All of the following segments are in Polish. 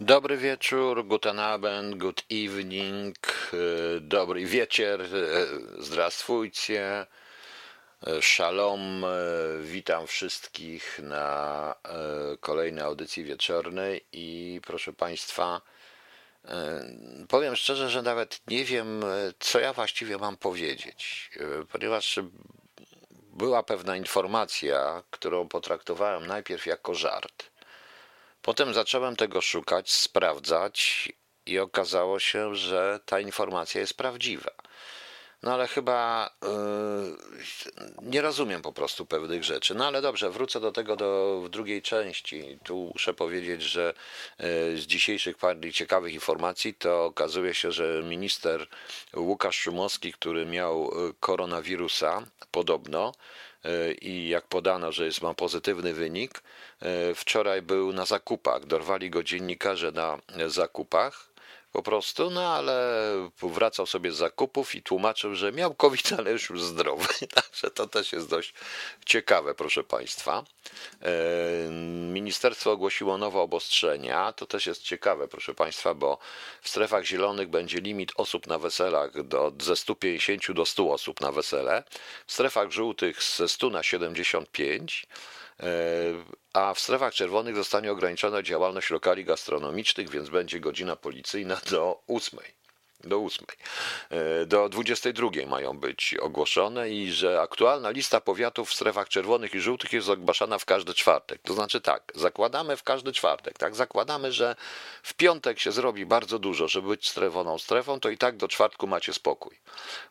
Dobry wieczór, guten Abend, good evening, e, dobry wieczór, e, zdrastwujcie, e, shalom, witam wszystkich na kolejnej audycji wieczornej i proszę Państwa, powiem szczerze, że nawet nie wiem, co ja właściwie mam powiedzieć, ponieważ była pewna informacja, którą potraktowałem najpierw jako żart Potem zacząłem tego szukać, sprawdzać i okazało się, że ta informacja jest prawdziwa. No ale chyba yy, nie rozumiem po prostu pewnych rzeczy. No ale dobrze, wrócę do tego do, w drugiej części. Tu muszę powiedzieć, że yy, z dzisiejszych parę ciekawych informacji to okazuje się, że minister Łukasz Szumowski, który miał yy, koronawirusa podobno, i jak podano, że jest, ma pozytywny wynik, e, wczoraj był na zakupach. Dorwali go dziennikarze na zakupach po prostu, no ale wracał sobie z zakupów i tłumaczył, że miał COVID, ale już zdrowy. Także to też jest dość ciekawe, proszę Państwa. E, ministerstwo ogłosiło nowe obostrzenia. To też jest ciekawe, proszę Państwa, bo w strefach zielonych będzie limit osób na weselach do, ze 150 do 100 osób na wesele. W strefach żółtych ze 100 na 75 a w strefach czerwonych zostanie ograniczona działalność lokali gastronomicznych, więc będzie godzina policyjna do ósmej do 8. E, do 22 mają być ogłoszone i że aktualna lista powiatów w strefach czerwonych i żółtych jest ogłaszana w każdy czwartek. To znaczy tak, zakładamy w każdy czwartek, tak? Zakładamy, że w piątek się zrobi bardzo dużo, żeby być strefoną strefą, to i tak do czwartku macie spokój.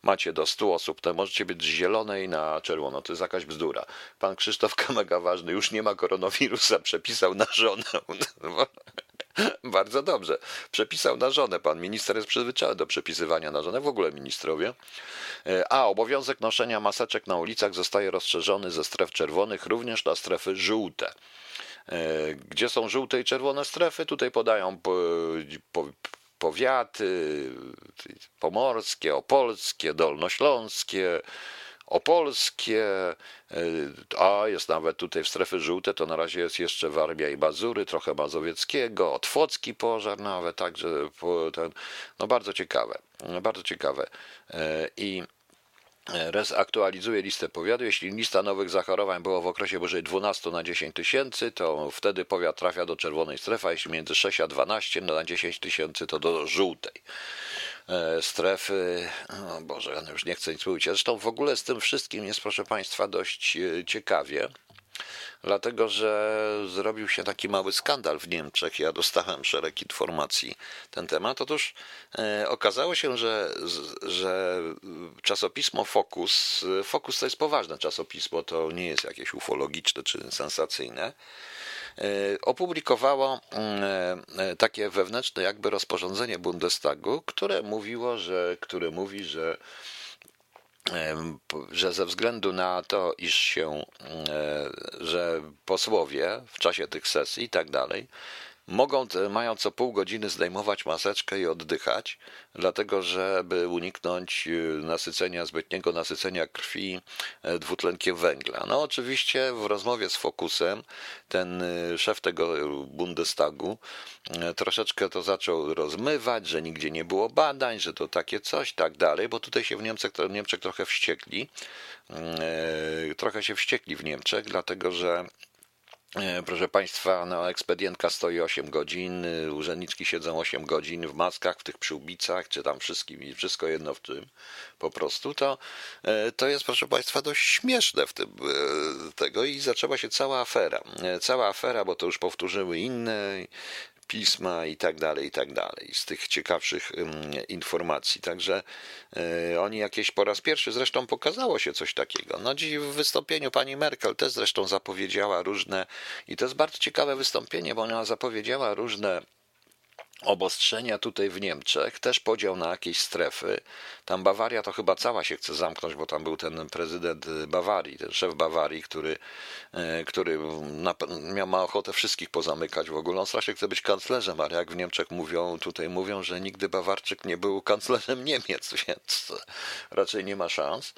Macie do 100 osób, to możecie być z zielonej na czerwono. To jest jakaś bzdura. Pan Krzysztof Kamega Ważny już nie ma koronawirusa, przepisał na żonę. Bardzo dobrze. Przepisał na żonę. Pan minister jest przyzwyczajony do przepisywania na żonę, w ogóle ministrowie. E, a obowiązek noszenia maseczek na ulicach zostaje rozszerzony ze stref czerwonych również na strefy żółte. E, gdzie są żółte i czerwone strefy? Tutaj podają po, po, powiaty pomorskie, opolskie, dolnośląskie, opolskie, e, a jest nawet tutaj w strefy żółte, to na razie jest jeszcze Warmia i Mazury, trochę Mazowieckiego, Otwocki pożar nawet, także ten, no bardzo ciekawe, bardzo ciekawe. E, I RES aktualizuje listę powiatu. Jeśli lista nowych zachorowań było w okresie powyżej 12 na 10 tysięcy, to wtedy powiat trafia do czerwonej strefy, a jeśli między 6 a 12 na 10 tysięcy, to do żółtej. E, strefy. O Boże, ja już nie chcę nic mówić. Zresztą w ogóle z tym wszystkim jest, proszę Państwa, dość e, ciekawie, dlatego że zrobił się taki mały skandal w Niemczech. Ja dostałem szereg informacji na ten temat. Otóż e, okazało się, że, że czasopismo Focus, Focus to jest poważne czasopismo, to nie jest jakieś ufologiczne czy sensacyjne opublikowało mm, e, takie wewnętrzne jakby rozporządzenie Bundestagu, które mówiło, że, które mówi, że e, że ze względu na to, iż się, że posłowie w czasie tych sesji i tak dalej mogą, mają co pół godziny zdejmować maseczkę i oddychać, dlatego żeby uniknąć y, nasycenia, zbytniego nasycenia krwi e, dwutlenkiem węgla. No oczywiście w rozmowie z Fokusem ten y, szef tego Bundestagu e, troszeczkę to zaczął rozmywać, że nigdzie nie było badań, że to takie coś, tak dalej, bo tutaj się w Niemczech, Niemczech trochę wściekli, mm, e, trochę się wściekli w Niemczech, dlatego że proszę Państwa, no, ekspedientka stoi 8 godzin, urzędniczki siedzą 8 godzin w maskach, w tych przyłbicach, czy tam wszystkim, wszystko jedno w tym po prostu, to, e, to jest, proszę Państwa, dość śmieszne w tym e, tego i zaczęła się cała afera. Cała afera, bo to już powtórzyły inne pisma i tak dalej, i tak dalej, z tych ciekawszych informacji. Także e, oni jakieś po raz pierwszy zresztą pokazało się coś takiego. No dziś w wystąpieniu pani Merkel też zresztą zapowiedziała różne, i to jest bardzo ciekawe wystąpienie, bo ona zapowiedziała różne obostrzenia tutaj w Niemczech, też podział na jakieś strefy. Tam Bawaria to chyba cała się chce zamknąć, bo tam był ten prezydent Bawarii, ten szef Bawarii, który, e, który miał ma ochotę wszystkich pozamykać w ogóle. On strasznie chce być kanclerzem, ale jak w Niemczech mówią, tutaj mówią, że nigdy Bawarczyk nie był kanclerzem Niemiec, więc raczej nie ma szans.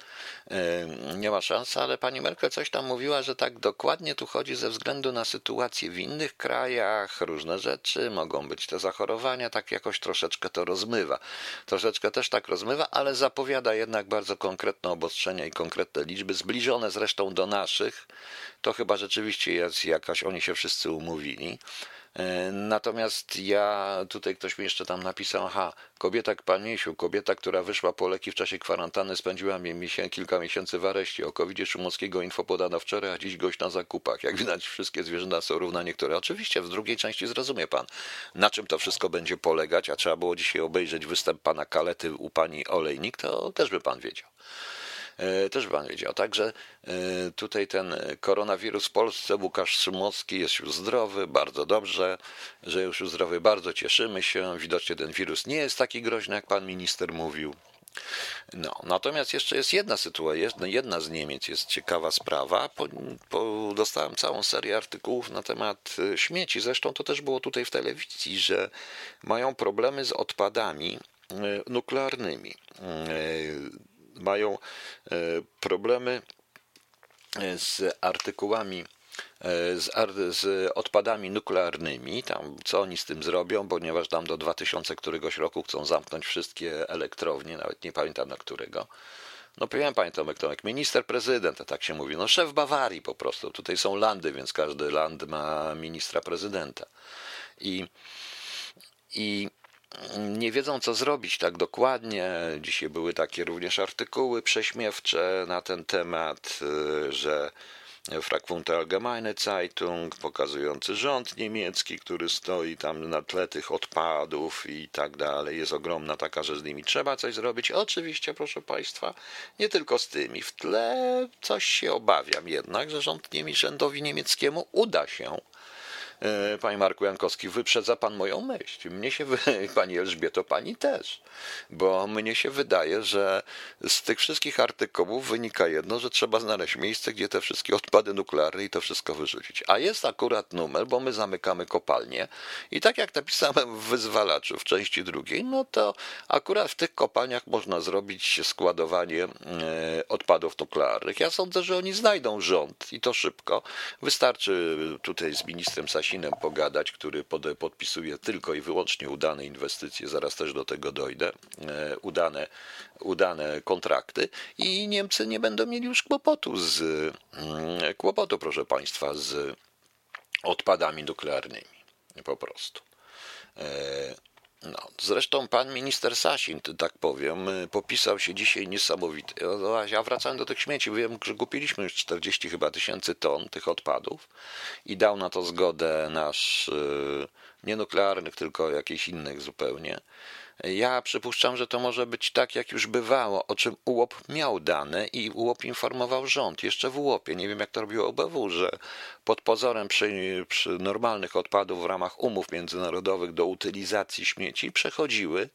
E, nie ma szans, ale pani Merkel coś tam mówiła, że tak dokładnie tu chodzi ze względu na sytuację w innych krajach, różne rzeczy, mogą być te zachorowania, tak jakoś troszeczkę to rozmywa. Troszeczkę też tak rozmywa, ale zapowiada jednak bardzo konkretne obostrzenia i konkretne liczby, zbliżone zresztą do naszych. To chyba rzeczywiście jest jakaś, oni się wszyscy umówili. E, natomiast ja, tutaj ktoś mi jeszcze tam napisał, aha, kobieta jak pan Miesiu, kobieta, która wyszła po leki w czasie kwarantanny, spędziła miesię, kilka miesięcy w areszcie. O covid Szumowskiego info podano wczoraj, a dziś gość na zakupach. Jak widać, wszystkie zwierzęta są równa niektóre. Oczywiście, w drugiej części zrozumie pan, na czym to wszystko będzie polegać, a trzeba było dzisiaj obejrzeć występ pana Kalety u pani Olejnik, to też by pan wiedział. E, też pan wiedział. Także e, tutaj ten koronawirus w Polsce, Łukasz Szymowski jest już zdrowy, bardzo dobrze, że już zdrowy, bardzo cieszymy się. Widocznie ten wirus nie jest taki groźny, jak pan minister mówił. No, natomiast jeszcze jest jedna sytuacja, jedna z Niemiec jest ciekawa sprawa. Po, po, dostałem całą serię artykułów na temat e, śmieci. Zresztą to też było tutaj w telewizji, że mają problemy z odpadami nuklearnymi mają e, problemy e, z artykułami, e, z, z, odpadami nuklearnymi, tam co oni z tym zrobią, ponieważ tam do 2000 któregoś roku chcą zamknąć wszystkie elektrownie, nawet nie pamiętam na którego. No wiem, panie Tomek, Tomek, minister prezydent, tak się mówi, no szef Bawarii po prostu, tutaj są landy, więc każdy land ma ministra prezydenta. I, i nie wiedzą, co zrobić tak dokładnie. Dzisiaj były takie również artykuły prześmiewcze na ten temat, y, że Frankfurter Allgemeine Zeitung, pokazujący rząd niemiecki, który stoi tam na tle tych odpadów i tak dalej. Jest ogromna taka, że z nimi trzeba coś zrobić. Oczywiście, proszę Państwa, nie tylko z tymi. W tle coś się obawiam jednak, że rząd, rządowi niemieckiemu uda się panie Marku Jankowski, wyprzedza pan moją myśl. Mnie się, pani Elżbieto, pani też, bo mnie się wydaje, że z tych wszystkich artykułów wynika jedno, że trzeba znaleźć miejsce, gdzie te wszystkie odpady nuklearne i to wszystko wyrzucić. A jest akurat numer, bo my zamykamy kopalnie i tak jak napisałem w wyzwalaczu w części drugiej, no to akurat w tych kopalniach można zrobić składowanie e, odpadów nuklearnych. Ja sądzę, że oni znajdą rząd i to szybko. Wystarczy tutaj z ministrem Sasinem Sasinem pogadać, który podpisuje tylko i wyłącznie udane inwestycje, zaraz też do tego dojdę, e, udane, udane kontrakty i Niemcy nie będą mieli już kłopotu z mm, kłopotu, proszę Państwa, z odpadami nuklearnymi. Po prostu. No, zresztą pan minister Sasin, tak powiem, popisał się dzisiaj niesamowity. Ja wracałem do tych śmieci, wiem, że kupiliśmy już 40 chyba tysięcy ton tych odpadów i dał na to zgodę nasz, y, nie nuklearnych, tylko jakichś innych zupełnie. Ja przypuszczam, że to może być tak, jak już bywało, o czym UOP miał dane i UOP informował rząd jeszcze w UOPie. Nie wiem, jak to robiło OBW, że pod pozorem przy, przy normalnych odpadów w ramach umów międzynarodowych do utylizacji śmieci przechodziły,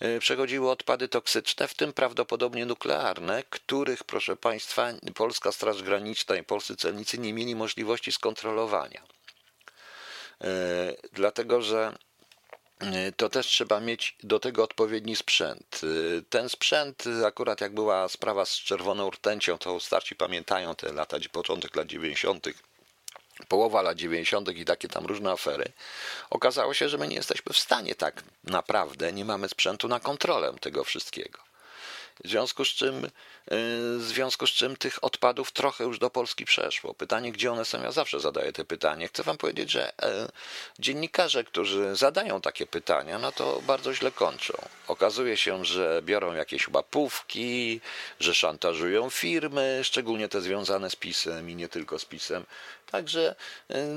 e, przechodziły odpady toksyczne, w tym prawdopodobnie nuklearne, których, proszę Państwa, Polska Straż Graniczna i polscy celnicy nie mieli możliwości skontrolowania. E, dlatego, że Y, to też trzeba mieć do tego odpowiedni sprzęt. Y, ten sprzęt, y, akurat jak była sprawa z czerwoną rtęcią, to starci pamiętają te lata, początek lat 90., połowa lat 90. i takie tam różne afery. Okazało się, że my nie jesteśmy w stanie tak naprawdę, nie mamy sprzętu na kontrolę tego wszystkiego. W związku z czym, y, w związku z czym tych odpadów trochę już do Polski przeszło. Pytanie, gdzie one są, ja zawsze zadaję te pytanie. Chcę wam powiedzieć, że e, dziennikarze, którzy zadają takie pytania, no to bardzo źle kończą. Okazuje się, że biorą jakieś łapówki, że szantażują firmy, szczególnie te związane z PiSem i nie tylko z PiSem. Także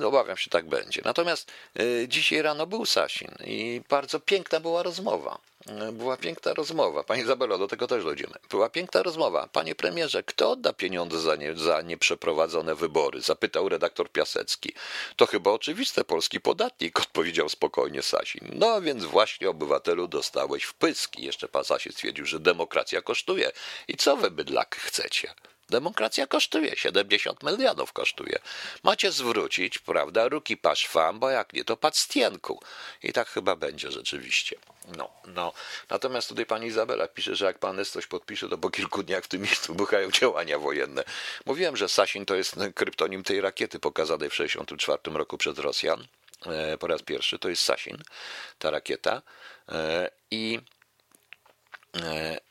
y, obawiam się, tak będzie. Natomiast y, dzisiaj rano był Sasin i bardzo piękna była rozmowa. Była piękna rozmowa. Pani Izabelo, do tego też dojdziemy. Była piękna rozmowa. Panie premierze, kto odda pieniądze za, nie, za nieprzeprowadzone wybory? Zapytał redaktor Piasecki. To chyba oczywiste, polski podatnik, odpowiedział spokojnie Sasin. No więc właśnie obywatelu dostałeś w pyski. Jeszcze pan Sasin stwierdził, że demokracja kosztuje. I co wy bydlak chcecie? Demokracja kosztuje, 70 milionów kosztuje. Macie zwrócić, prawda, ruki paszwam, bo jak nie, to pactienku. I tak chyba będzie rzeczywiście. No, no. Natomiast tutaj pani Izabela pisze, że jak pan coś podpisze, to po kilku dniach w tym miejscu buchają działania wojenne. Mówiłem, że Sasin to jest kryptonim tej rakiety pokazanej w 1964 roku przez Rosjan. E, po raz pierwszy to jest Sasin, ta rakieta. E, I e,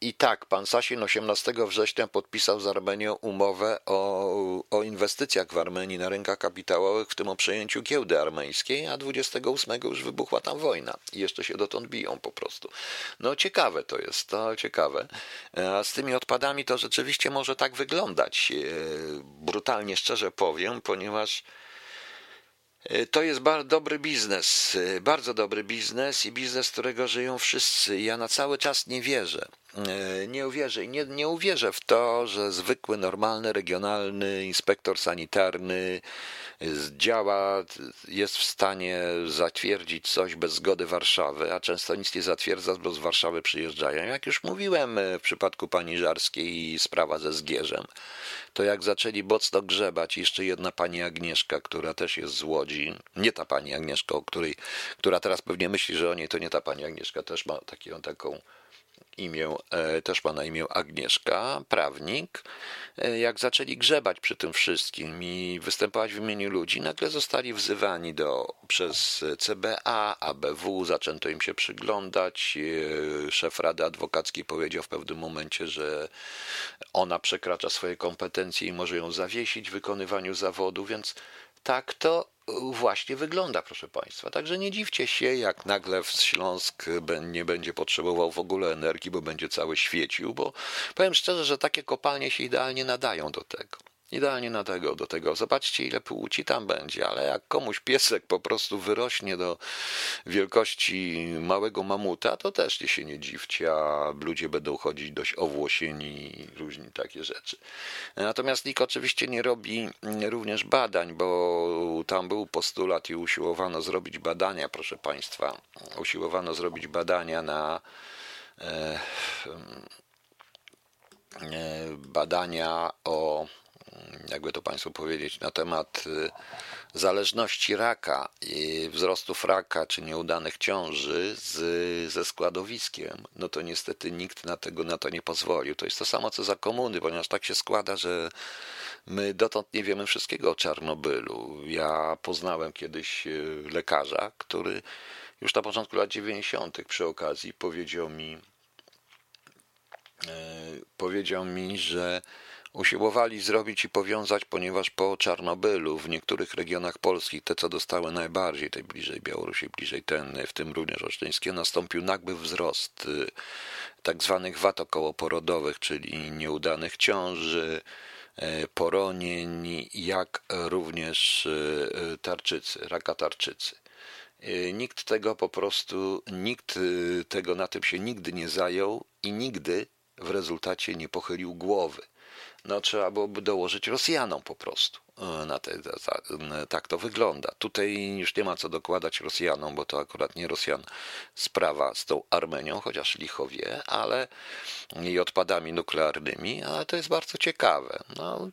i tak, pan Sasin 18 września podpisał z Armenią umowę o, o inwestycjach w Armenii na rynkach kapitałowych, w tym o przejęciu giełdy armeńskiej, a 28 już wybuchła tam wojna i jeszcze się dotąd biją po prostu. No ciekawe to jest, to ciekawe. A z tymi odpadami to rzeczywiście może tak wyglądać. E, brutalnie szczerze powiem, ponieważ E, to jest bardzo dobry biznes, e, bardzo dobry biznes i biznes, którego żyją wszyscy. Ja na cały czas nie wierzę. E, nie uwierzę nie, nie uwierzę w to, że zwykły, normalny, regionalny inspektor sanitarny działa, jest w stanie zatwierdzić coś bez zgody Warszawy, a często nic nie zatwierdza, bo z Warszawy przyjeżdżają. Jak już mówiłem w przypadku pani Żarskiej i sprawa ze Zgierzem, to jak zaczęli mocno grzebać, jeszcze jedna pani Agnieszka, która też jest z Łodzi, nie ta pani Agnieszka, o której, która teraz pewnie myśli, że o niej to nie ta pani Agnieszka, też ma taką, taką imię, e, też ma na imię Agnieszka, prawnik, e, jak zaczęli grzebać przy tym wszystkim i występować w imieniu ludzi, nagle zostali wzywani do, przez CBA, ABW, zaczęto im się przyglądać. E, szef Rady Adwokackiej powiedział w pewnym momencie, że ona przekracza swoje kompetencje i może ją zawiesić w wykonywaniu zawodu, więc tak to właśnie wygląda, proszę Państwa. Także nie dziwcie się, jak nagle Śląsk nie będzie potrzebował w ogóle energii, bo będzie cały świecił, bo powiem szczerze, że takie kopalnie się idealnie nadają do tego. Idealnie na tego, do tego. Zobaczcie, ile płci tam będzie, ale jak komuś piesek po prostu wyrośnie do wielkości małego mamuta, to też się nie dziwcie, a ludzie będą chodzić dość owłosieni i różni takie rzeczy. Natomiast NIK oczywiście nie robi również badań, bo tam był postulat i usiłowano zrobić badania, proszę Państwa, usiłowano zrobić badania na e, e, badania o jakby to Państwu powiedzieć, na temat y, zależności raka i wzrostów raka czy nieudanych ciąży z, ze składowiskiem, no to niestety nikt na tego na to nie pozwolił. To jest to samo co za komuny, ponieważ tak się składa, że my dotąd nie wiemy wszystkiego o Czarnobylu. Ja poznałem kiedyś y, lekarza, który już na początku lat 90. przy okazji powiedział mi, y, powiedział mi, że usiłowali zrobić i powiązać, ponieważ po Czarnobylu w niektórych regionach polskich, te co dostały najbardziej, tej bliżej Białorusi, bliżej ten, w tym również Olsztyńskie, nastąpił nagły wzrost y, tak zwanych wad okołoporodowych, czyli nieudanych ciąży, y, poronień, jak również y, tarczycy, raka tarczycy. Nikt tego po prostu, nikt tego na tym się nigdy nie zajął i nigdy w rezultacie nie pochylił głowy no trzeba byłoby dołożyć Rosjanom po prostu. E, na te, tak to wygląda. Tutaj już nie ma co dokładać Rosjanom, bo to akurat nie Rosjan sprawa z tą Armenią, chociaż licho wie, ale i odpadami nuklearnymi, ale to jest bardzo ciekawe. No,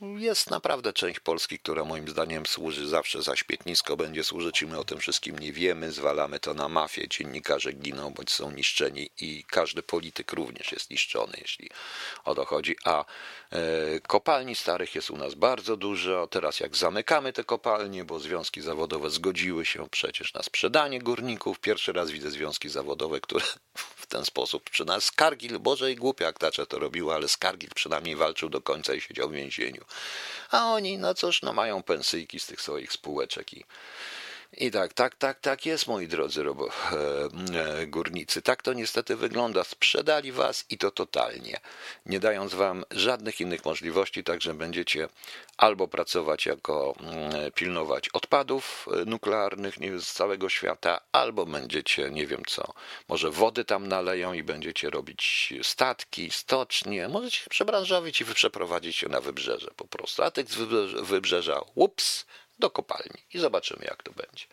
jest naprawdę część Polski, która moim zdaniem służy zawsze za śpietnisko, będzie służyć i my o tym wszystkim nie wiemy, zwalamy to na mafię, dziennikarze giną bądź są niszczeni i każdy polityk również jest niszczony, jeśli o to chodzi. A e, kopalni starych jest u nas bardzo dużo, teraz jak zamykamy te kopalnie, bo związki zawodowe zgodziły się przecież na sprzedanie górników, pierwszy raz widzę związki zawodowe, które w ten sposób przy nas, Skargil, Boże i głupia jak Tacze to robiła, ale Skargil przynajmniej walczył do końca i siedział w więzieniu. A oni, no cóż, no mają pensyjki z tych swoich spółeczek i, I tak, tak, tak, tak jest, moi drodzy robo, e, górnicy. Tak to niestety wygląda. Sprzedali was i to totalnie, nie dając wam żadnych innych możliwości, także będziecie albo pracować jako mm, pilnować odpadów e, nuklearnych nie, z całego świata, albo będziecie, nie wiem co, może wody tam naleją i będziecie robić statki, stocznie, możecie się przebranżowić i przeprowadzić się na wybrzeże po prostu. A tych z wybrzeża, ups, do kopalni i zobaczymy, jak to będzie.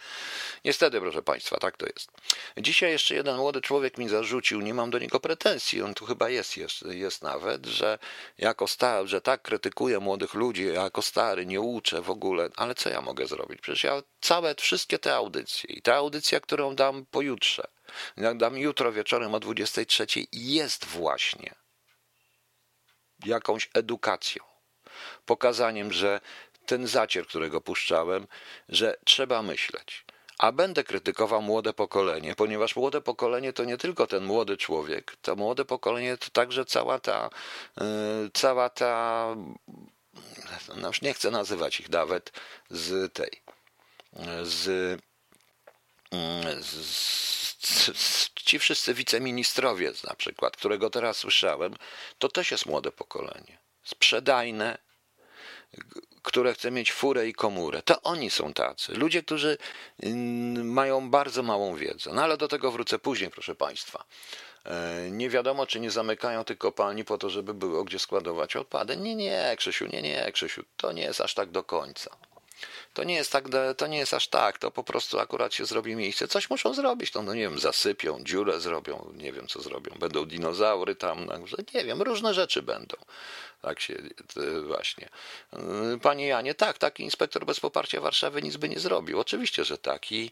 Niestety, proszę Państwa, tak to jest. Dzisiaj jeszcze jeden młody człowiek mi zarzucił, nie mam do niego pretensji, on tu chyba jest, jest, jest nawet, że jako stary, że tak krytykuję młodych ludzi, jako stary nie uczę w ogóle, ale co ja mogę zrobić? Przecież ja całe, wszystkie te audycje i ta audycja, którą dam pojutrze, dam jutro wieczorem o 23, jest właśnie jakąś edukacją pokazaniem, że ten zacier, którego puszczałem, że trzeba myśleć. A będę krytykował młode pokolenie, ponieważ młode pokolenie to nie tylko ten młody człowiek, to młode pokolenie to także cała ta, yy, cała ta, no już nie chcę nazywać ich nawet z tej, z, z ci wszyscy wiceministrowie na przykład, którego teraz słyszałem, to też jest młode pokolenie. Sprzedajne, które chce mieć furę i komórę. To oni są tacy. Ludzie, którzy mm, mają bardzo małą wiedzę. No ale do tego wrócę później, proszę Państwa. E, nie wiadomo, czy nie zamykają tych kopalni po to, żeby było gdzie składować odpady. Nie, nie, Krzysiu, nie, nie, Krzysiu. To nie jest aż tak do końca. To nie jest tak, to nie jest aż tak, to po prostu akurat się zrobi miejsce. Coś muszą zrobić, to no nie wiem, zasypią, dziurę zrobią, nie wiem co zrobią. Będą dinozaury tam, nie wiem, różne rzeczy będą. Tak się właśnie. Panie Janie, tak, taki inspektor bez poparcia Warszawy nic by nie zrobił. Oczywiście, że tak. I,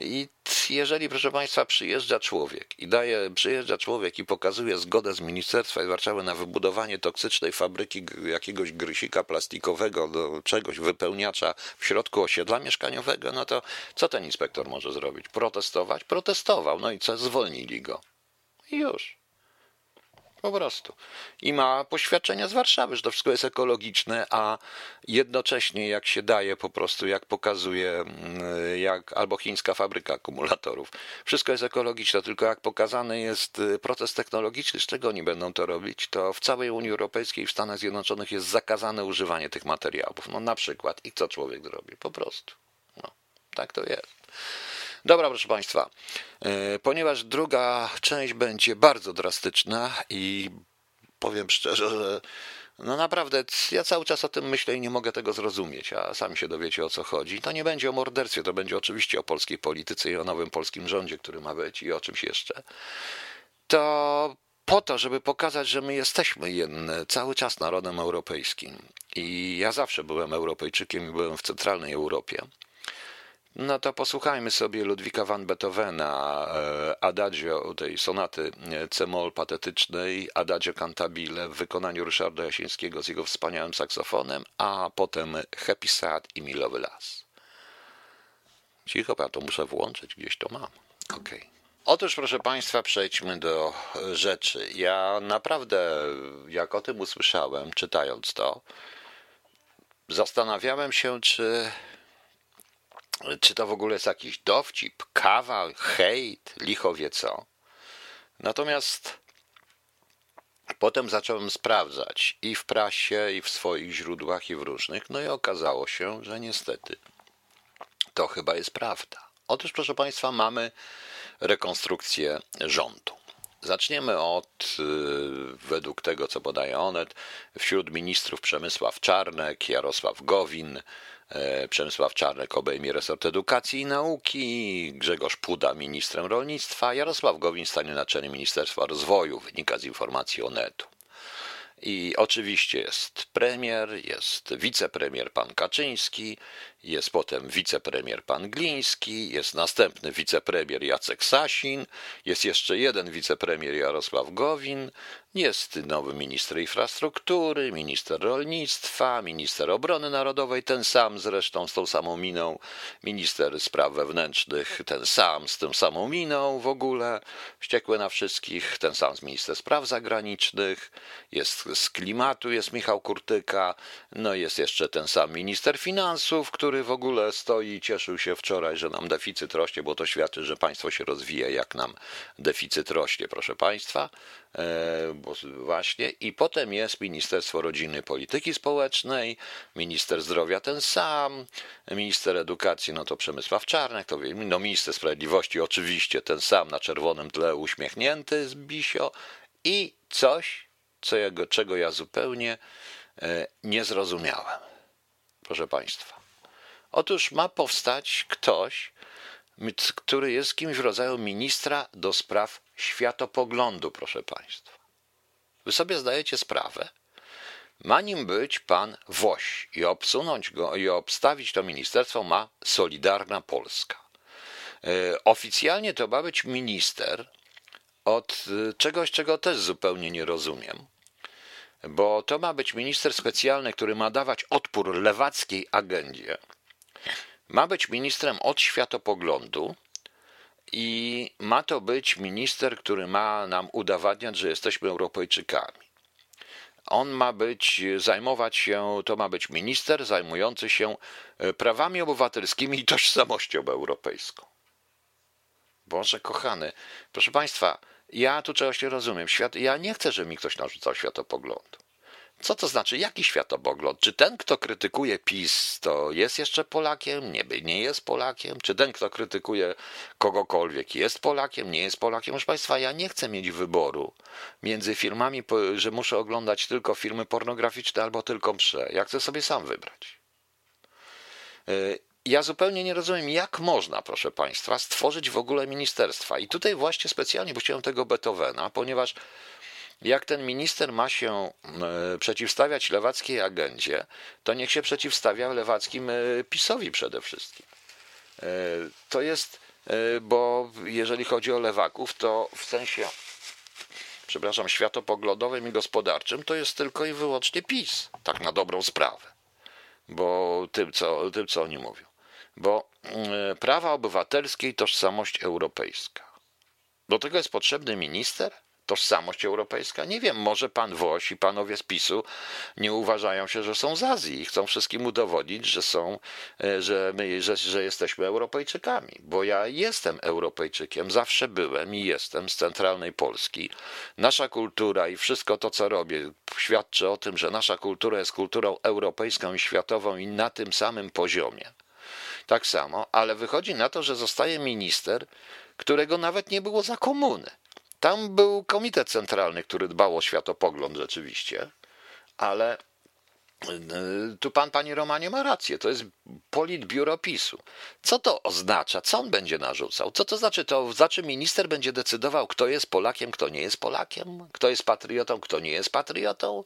i jeżeli, proszę Państwa, przyjeżdża człowiek i daje, przyjeżdża człowiek i pokazuje zgodę z Ministerstwa Warszawy na wybudowanie toksycznej fabryki jakiegoś grysika plastikowego do czegoś, wypełniacza w środku osiedla mieszkaniowego, no to co ten inspektor może zrobić? Protestować? Protestował. No i co? Zwolnili go. I już. Po prostu. I ma poświadczenia z Warszawy, że to wszystko jest ekologiczne, a jednocześnie jak się daje po prostu, jak pokazuje, mm, jak albo chińska fabryka akumulatorów. Wszystko jest ekologiczne, tylko jak pokazany jest y, proces technologiczny, z czego oni będą to robić, to w całej Unii Europejskiej i w Stanach Zjednoczonych jest zakazane używanie tych materiałów. No na przykład. I co człowiek zrobi? Po prostu. No, tak to jest. Dobra, proszę Państwa, e, ponieważ druga część będzie bardzo drastyczna i powiem szczerze, że no naprawdę, ja cały czas o tym myślę i nie mogę tego zrozumieć, a sami się dowiecie o co chodzi. To nie będzie o morderstwie, to będzie oczywiście o polskiej polityce i o nowym polskim rządzie, który ma być i o czymś jeszcze. To po to, żeby pokazać, że my jesteśmy jedne, cały czas narodem europejskim. I ja zawsze byłem Europejczykiem i byłem w centralnej Europie. No to posłuchajmy sobie Ludwika van Beethovena, e, Adagio tej sonaty e, c-moll patetycznej, Adagio cantabile w wykonaniu Ryszarda Jasińskiego z jego wspaniałym saksofonem, a potem Happy Sad i Milowy Las. Cicho, ja to muszę włączyć, gdzieś to mam. Okej. Okay. Otóż, proszę Państwa, przejdźmy do rzeczy. Ja naprawdę, jak o tym usłyszałem, czytając to, zastanawiałem się, czy czy to w ogóle jest jakiś dowcip, kawa, hejt, licho wie co. Natomiast potem zacząłem sprawdzać i w prasie, i w swoich źródłach, i w różnych, no i okazało się, że niestety to chyba jest prawda. Otóż, proszę Państwa, mamy rekonstrukcję rządu. Zaczniemy od, y, według tego co podaje Onet, wśród ministrów Przemysław Czarnek, Jarosław Gowin, E, Przemysław Czarnek obejmie resort edukacji i nauki, Grzegorz Puda ministrem rolnictwa, Jarosław Gowin stanie na czele Ministerstwa Rozwoju, wynika z informacji Onetu. I oczywiście jest premier, jest wicepremier pan Kaczyński, jest potem wicepremier pan Gliński, jest następny wicepremier Jacek Sasin, jest jeszcze jeden wicepremier Jarosław Gowin, jest nowy minister infrastruktury, minister rolnictwa, minister obrony narodowej, ten sam zresztą z tą samą miną, minister spraw wewnętrznych, ten sam z tą samą miną w ogóle, wściekły na wszystkich, ten sam z minister spraw zagranicznych, jest z klimatu, jest Michał Kurtyka, no jest jeszcze ten sam minister finansów, który który w ogóle stoi i cieszył się wczoraj, że nam deficyt rośnie, bo to świadczy, że państwo się rozwija, jak nam deficyt rośnie, proszę państwa. E, bo właśnie. I potem jest Ministerstwo Rodziny Polityki Społecznej, minister zdrowia ten sam, minister edukacji, no to Przemysław Czarnek, to no minister sprawiedliwości oczywiście ten sam na czerwonym tle uśmiechnięty z Bisio i coś, co jego, czego ja zupełnie e, nie zrozumiałem. Proszę Państwa. Otóż ma powstać ktoś, który jest kimś w rodzaju ministra do spraw światopoglądu, proszę Państwa. Wy sobie zdajecie sprawę? Ma nim być pan Woś i obsunąć go i obstawić to ministerstwo ma Solidarna Polska. E, oficjalnie to ma być minister od e, czegoś, czego też zupełnie nie rozumiem, bo to ma być minister specjalny, który ma dawać odpór lewackiej agendzie. Ma być ministrem od światopoglądu, i ma to być minister, który ma nam udowadniać, że jesteśmy Europejczykami. On ma być, zajmować się, to ma być minister zajmujący się e, prawami obywatelskimi i tożsamością europejską. Boże kochany, proszę Państwa, ja tu czegoś nie rozumiem. Świat, ja nie chcę, żeby mi ktoś narzucał światopoglądu. Co to znaczy? Jaki światopogląd? Czy ten, kto krytykuje PiS, to jest jeszcze Polakiem? Nie, nie jest Polakiem? Czy ten, kto krytykuje kogokolwiek, jest Polakiem? Nie jest Polakiem? Proszę Państwa, ja nie chcę mieć wyboru między filmami, że muszę oglądać tylko filmy pornograficzne albo tylko msze. Ja chcę sobie sam wybrać. Y, ja zupełnie nie rozumiem, jak można, proszę Państwa, stworzyć w ogóle ministerstwa. I tutaj właśnie specjalnie puściłem tego Beethovena, ponieważ jak ten minister ma się e, przeciwstawiać lewackiej agendzie, to niech się przeciwstawia lewackim e, PiSowi przede wszystkim. E, to jest, bo jeżeli chodzi o lewaków, to w sensie, przepraszam, światopoglądowym i gospodarczym, to jest tylko i wyłącznie PiS, tak na dobrą sprawę. Bo tym, co, tym, co oni mówią. Bo prawa obywatelskie i tożsamość europejska. Do tego jest potrzebny minister? Tożsamość europejska? Nie wiem, może pan Woś i panowie z PiSu nie uważają się, że są z Azji i chcą wszystkim udowodnić, że są, e, że my, że, że jesteśmy Europejczykami, bo ja jestem Europejczykiem, zawsze byłem i jestem z centralnej Polski. Nasza kultura i wszystko to, co robię, świadczy o tym, że nasza kultura jest kulturą europejską i światową i na tym samym poziomie. Tak samo, ale wychodzi na to, że zostaje minister, którego nawet nie było za komuny. Tam był komitet centralny, który dbał o światopogląd rzeczywiście, ale y, tu pan, panie Romanie, ma rację. To jest politbiuro PiSu. Co to oznacza? Co on będzie narzucał? Co to znaczy? To znaczy minister będzie decydował, kto jest Polakiem, kto nie jest Polakiem, kto jest patriotą, kto nie jest patriotą.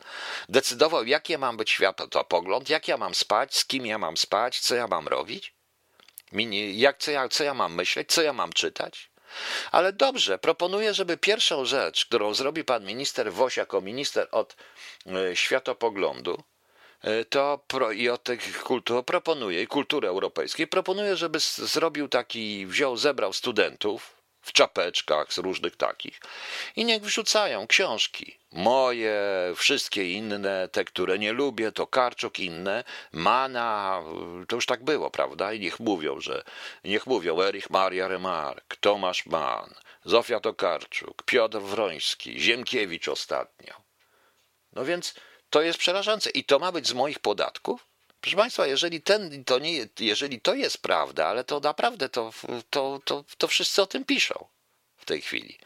Decydował, jaki ja mam być światopogląd, jak ja mam spać, z kim ja mam spać, co ja mam robić, jak, co, ja, co ja mam myśleć, co ja mam czytać. Ale dobrze, proponuję, żeby pierwszą rzecz, którą zrobi pan minister Woś jako minister od e, światopoglądu, e, to pro, i od tych kultur proponuję, i kultury europejskiej, proponuję, żeby zrobił taki, wziął, zebrał studentów, w czapeczkach z różnych takich i niech wrzucają książki. Moje, wszystkie inne, te, które nie lubię, to Karczuk, inne, Mana, to już tak było, prawda? I niech mówią, że, niech mówią Erich Maria Remark, Tomasz Mann, Zofia Tokarczuk, Piotr Wroński, Ziemkiewicz ostatnio. No więc to jest przerażające i to ma być z moich podatków? Proszę Państwa, jeżeli, ten, to nie, jeżeli to jest prawda, ale to naprawdę to, to, to, to wszyscy o tym piszą w tej chwili,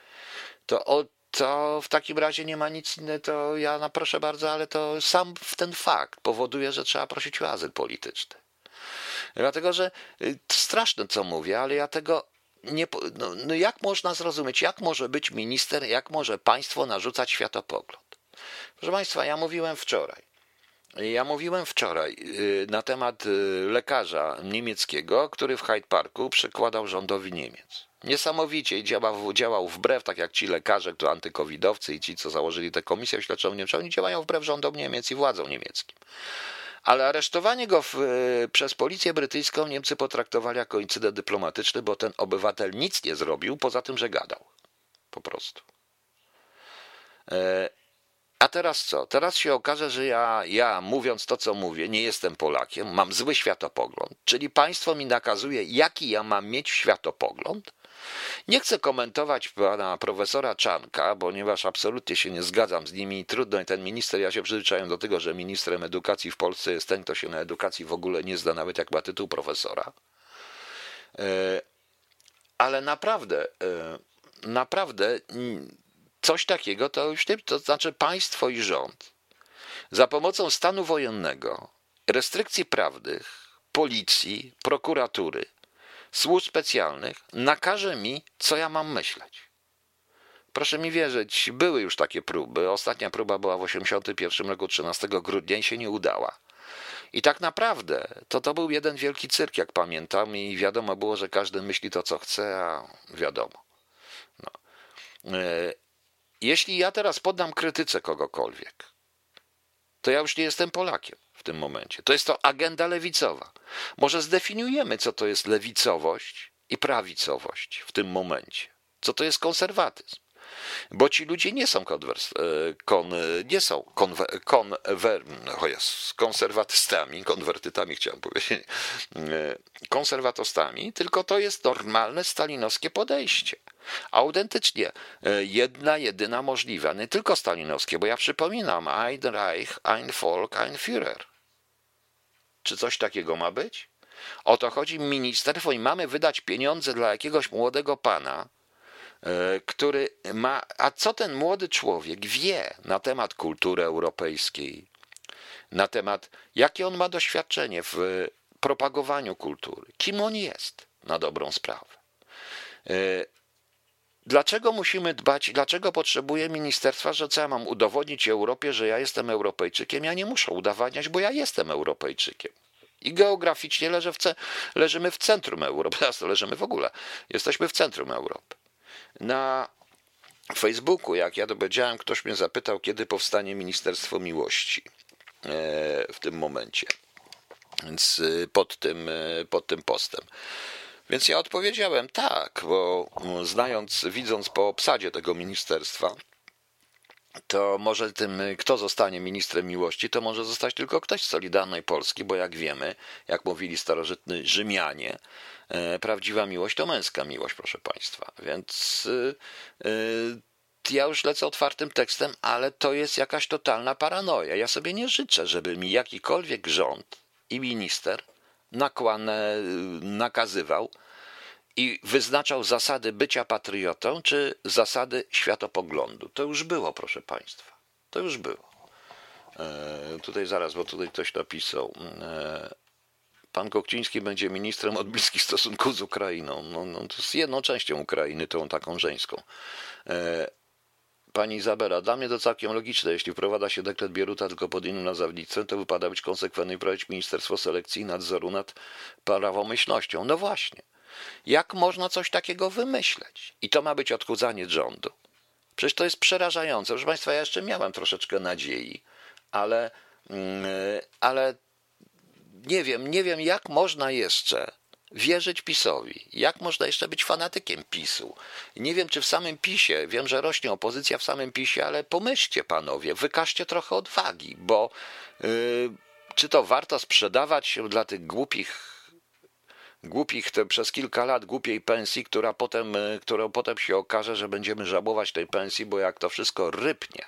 to, o, to w takim razie nie ma nic innego, to ja no proszę bardzo, ale to sam ten fakt powoduje, że trzeba prosić o azyl polityczny. Dlatego, że y, straszne co mówię, ale ja tego nie. No, no jak można zrozumieć, jak może być minister, jak może państwo narzucać światopogląd? Proszę Państwa, ja mówiłem wczoraj. Ja mówiłem wczoraj y, na temat y, lekarza niemieckiego, który w Hyde Parku przekładał rządowi Niemiec. Niesamowicie działał, działał wbrew, tak jak ci lekarze, to antykowidowcy i ci, co założyli tę komisję śledczą Niemczech, oni działają wbrew rządom Niemiec i władzom niemieckim. Ale aresztowanie go w, y, przez policję brytyjską Niemcy potraktowali jako incydent dyplomatyczny, bo ten obywatel nic nie zrobił, poza tym, że gadał. Po prostu. A teraz co? Teraz się okaże, że ja, ja, mówiąc to, co mówię, nie jestem Polakiem, mam zły światopogląd, czyli państwo mi nakazuje, jaki ja mam mieć światopogląd. Nie chcę komentować pana profesora Czanka, ponieważ absolutnie się nie zgadzam z nimi. Trudno, ten minister, ja się przyzwyczaiłem do tego, że ministrem edukacji w Polsce jest ten, kto się na edukacji w ogóle nie zda, nawet jak ma tytuł profesora. E, ale naprawdę, e, naprawdę coś takiego to już nie, to znaczy państwo i rząd za pomocą stanu wojennego, restrykcji prawnych, policji, prokuratury, służb specjalnych nakaże mi, co ja mam myśleć. Proszę mi wierzyć, były już takie próby. Ostatnia próba była w 1981 roku, 13 grudnia i się nie udała. I tak naprawdę to to był jeden wielki cyrk, jak pamiętam, i wiadomo było, że każdy myśli to, co chce, a wiadomo. No. Jeśli ja teraz poddam krytyce kogokolwiek, to ja już nie jestem Polakiem w tym momencie. To jest to agenda lewicowa. Może zdefiniujemy, co to jest lewicowość i prawicowość w tym momencie. Co to jest konserwatyzm? Bo ci ludzie nie są, konwers, e, kon, nie są konwer, no konserwatystami, konwertytami chciałem powiedzieć, e, konserwatostami, tylko to jest normalne stalinowskie podejście. Autentycznie e, jedna, jedyna możliwa, nie tylko stalinowskie, bo ja przypominam, ein Reich, ein Volk, ein Führer. Czy coś takiego ma być? O to chodzi ministerstwo i mamy wydać pieniądze dla jakiegoś młodego pana, e, który ma. A co ten młody człowiek wie na temat kultury europejskiej, na temat, jakie on ma doświadczenie w propagowaniu kultury, kim on jest na dobrą sprawę. Dlaczego musimy dbać, dlaczego potrzebuję ministerstwa, że co ja mam udowodnić Europie, że ja jestem Europejczykiem? Ja nie muszę udowadniać, bo ja jestem Europejczykiem. I geograficznie leżę w ce, leżymy w centrum Europy. Teraz leżymy w ogóle. Jesteśmy w centrum Europy. Na Facebooku, jak ja to powiedziałem, ktoś mnie zapytał, kiedy powstanie Ministerstwo Miłości e, w tym momencie. Więc e, pod tym, e, pod tym postem. Więc ja odpowiedziałem tak, bo znając, widząc po obsadzie tego ministerstwa, to może tym, kto zostanie ministrem miłości, to może zostać tylko ktoś z Solidarnej Polski, bo jak wiemy, jak mówili starożytni Rzymianie, e, prawdziwa miłość to męska miłość, proszę Państwa. Więc e, e, ja już lecę otwartym tekstem, ale to jest jakaś totalna paranoja. Ja sobie nie życzę, żeby mi jakikolwiek rząd i minister nakłane, nakazywał i wyznaczał zasady bycia patriotą, czy zasady światopoglądu. To już było, proszę Państwa. To już było. E, tutaj zaraz, bo tutaj ktoś napisał. E, pan Kokciński będzie ministrem od bliskich stosunków z Ukrainą. No, no, to jest jedną częścią Ukrainy, tą taką żeńską. E, Pani Izabela, dla mnie to całkiem logiczne. Jeśli wprowadza się dekret Bieruta tylko pod innym nazewnictwem, to wypada być konsekwentny i prowadzić Ministerstwo Selekcji i Nadzoru nad prawomyślnością. No właśnie. Jak można coś takiego wymyśleć? I to ma być odchudzanie rządu. Przecież to jest przerażające. Proszę Państwa, ja jeszcze miałem troszeczkę nadziei, ale, mm, ale nie wiem, nie wiem, jak można jeszcze wierzyć PiSowi? Jak można jeszcze być fanatykiem PiSu? Nie wiem, czy w samym PiSie, wiem, że rośnie opozycja w samym PiSie, ale pomyślcie panowie, wykażcie trochę odwagi, bo yy, czy to warto sprzedawać się dla tych głupich głupich te, przez kilka lat głupiej pensji, która potem, yy, którą potem się okaże, że będziemy żałować tej pensji, bo jak to wszystko rypnie,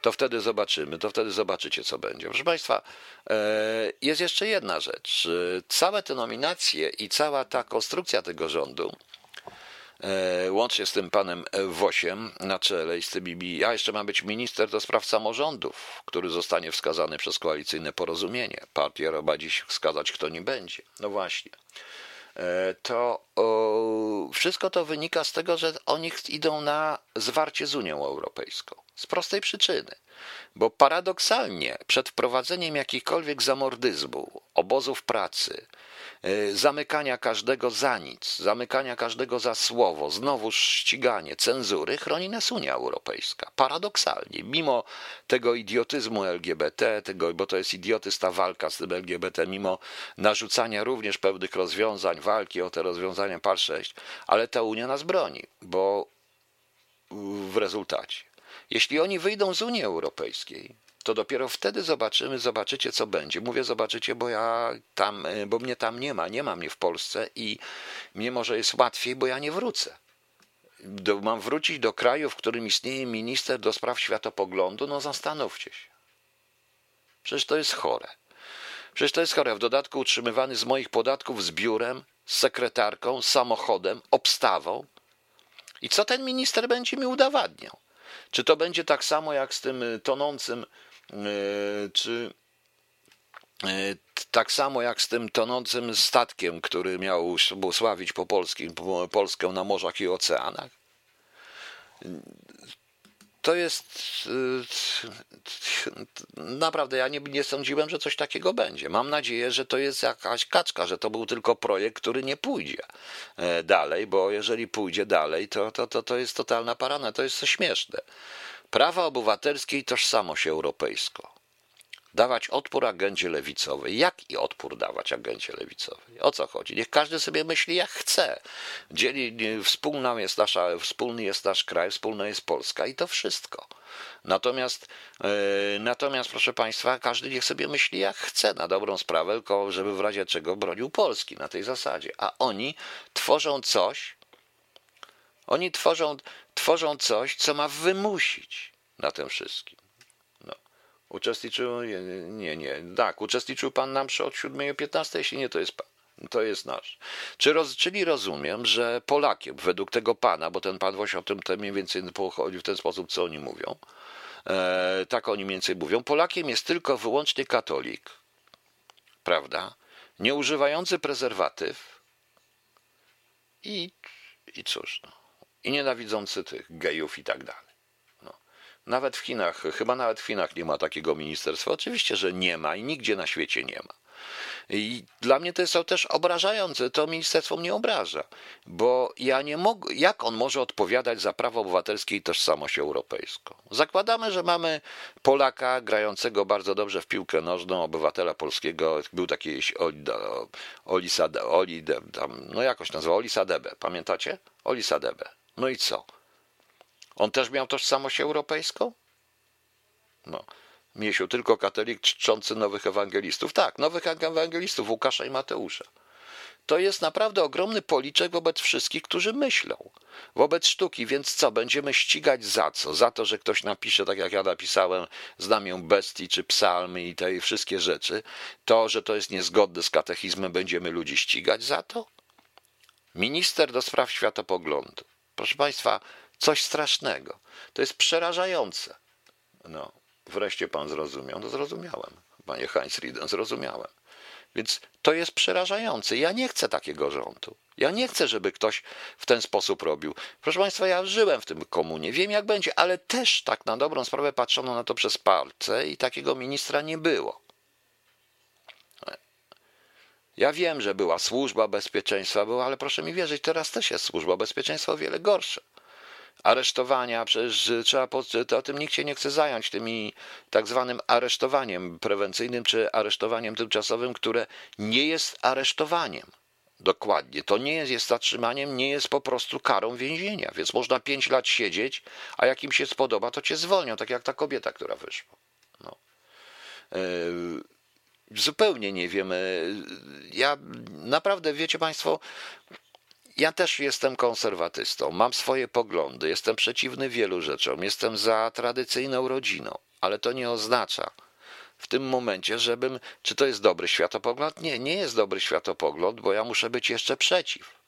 to wtedy zobaczymy, to wtedy zobaczycie, co będzie. Proszę Państwa, e, jest jeszcze jedna rzecz. Całe te nominacje i cała ta konstrukcja tego rządu, e, łącznie z tym panem Wosiem na czele i z tymi, ja jeszcze mam być minister do spraw samorządów, który zostanie wskazany przez koalicyjne porozumienie. Partia ma dziś wskazać, kto nim będzie. No właśnie. E, to wszystko to wynika z tego, że oni idą na zwarcie z Unią Europejską. Z prostej przyczyny. Bo paradoksalnie przed wprowadzeniem jakichkolwiek zamordyzmu, obozów pracy, zamykania każdego za nic, zamykania każdego za słowo, znowu ściganie, cenzury, chroni nas Unia Europejska. Paradoksalnie, mimo tego idiotyzmu LGBT, tego, bo to jest idiotysta walka z tym LGBT, mimo narzucania również pewnych rozwiązań, walki o te rozwiązania PAL 6, ale ta Unia nas broni, bo w rezultacie Jeśli oni wyjdą z Unii Europejskiej, to dopiero wtedy zobaczymy, zobaczycie, co będzie. Mówię zobaczycie, bo ja tam, bo mnie tam nie ma, nie ma mnie w Polsce i mnie może jest łatwiej, bo ja nie wrócę. Do, mam wrócić do kraju, w którym istnieje minister do spraw światopoglądu, no zastanówcie się. Przecież to jest chore. Przecież to jest chore. W dodatku utrzymywany z moich podatków z biurem, z sekretarką, samochodem, obstawą. I co ten minister będzie mi udowadniał? Czy to będzie tak samo jak z tym tonącym E, czy e, tak samo jak z tym tonącym statkiem, który miał błogosławić po polskim, po Polskę na morzach i oceanach. To jest e, naprawdę, ja nie, nie sądziłem, że coś takiego będzie. Mam nadzieję, że to jest jakaś kaczka, że to był tylko projekt, który nie pójdzie dalej, bo jeżeli pójdzie dalej, to, to, to, to jest totalna parana, to jest śmieszne. Prawa obywatelskie i tożsamość europejską. Dawać odpór agendzie lewicowej. Jak i odpór dawać agendzie lewicowej? O co chodzi? Niech każdy sobie myśli jak chce. Dzieli, wspólna jest nasza, wspólny jest nasz kraj, wspólna jest Polska i to wszystko. Natomiast, yy, natomiast, proszę Państwa, każdy niech sobie myśli jak chce na dobrą sprawę, tylko żeby w razie czego bronił Polski na tej zasadzie. A oni tworzą coś, oni tworzą, tworzą coś, co ma wymusić na tym wszystkim. No. Uczestniczył, nie, nie, tak, uczestniczył pan nam przy od 7 15, jeśli nie, to jest pan. To jest nasz. Czy roz, czyli rozumiem, że Polakiem, według tego pana, bo ten pan właśnie o tym mniej więcej pochodzi w ten sposób, co oni mówią, e, tak oni mniej więcej mówią, Polakiem jest tylko wyłącznie katolik, prawda, nie używający prezerwatyw i, i cóż, no i nienawidzący tych gejów i tak dalej. No. Nawet w Chinach, chyba nawet w Chinach nie ma takiego ministerstwa. Oczywiście, że nie ma i nigdzie na świecie nie ma. I dla mnie to jest też obrażające, to ministerstwo mnie obraża, bo ja nie mogę, jak on może odpowiadać za prawo obywatelskie i tożsamość europejską? Zakładamy, że mamy Polaka grającego bardzo dobrze w piłkę nożną, obywatela polskiego, był taki Oli, Oli, tam, no jakoś nazywał, Oli Sadebe, pamiętacie? Oli Sadebe. No i co? On też miał tożsamość europejską? No. Miesiu, tylko katolik czczący nowych ewangelistów. Tak, nowych ewangelistów, Łukasza i Mateusza. To jest naprawdę ogromny policzek wobec wszystkich, którzy myślą. Wobec sztuki, więc co, będziemy ścigać za co? Za to, że ktoś napisze, tak jak ja napisałem, znamię bestii czy psalmy i te wszystkie rzeczy. To, że to jest niezgodne z katechizmem, będziemy ludzi ścigać za to? Minister do spraw światopoglądu. Proszę Państwa, coś strasznego. To jest przerażające. No, wreszcie Pan zrozumiał. No zrozumiałem. Panie Heinz Rieden, zrozumiałem. Więc to jest przerażające. Ja nie chcę takiego rządu. Ja nie chcę, żeby ktoś w ten sposób robił. Proszę Państwa, ja żyłem w tym komunie, wiem jak będzie, ale też tak na dobrą sprawę patrzono na to przez palce i takiego ministra nie było. Ja wiem, że była służba bezpieczeństwa, była, ale proszę mi wierzyć, teraz też jest służba bezpieczeństwa o wiele gorsza. Aresztowania, przecież trzeba, to o tym nikt się nie chce zająć, tymi tak zwanym aresztowaniem prewencyjnym czy aresztowaniem tymczasowym, które nie jest aresztowaniem. Dokładnie. To nie jest, jest zatrzymaniem, nie jest po prostu karą więzienia, więc można pięć lat siedzieć, a jak im się spodoba, to cię zwolnią, tak jak ta kobieta, która wyszła. No. Yy zupełnie nie wiem. Ja naprawdę, wiecie Państwo, ja też jestem konserwatystą, mam swoje poglądy, jestem przeciwny wielu rzeczom, jestem za tradycyjną rodziną, ale to nie oznacza w tym momencie, żebym. Czy to jest dobry światopogląd? Nie, nie jest dobry światopogląd, bo ja muszę być jeszcze przeciw.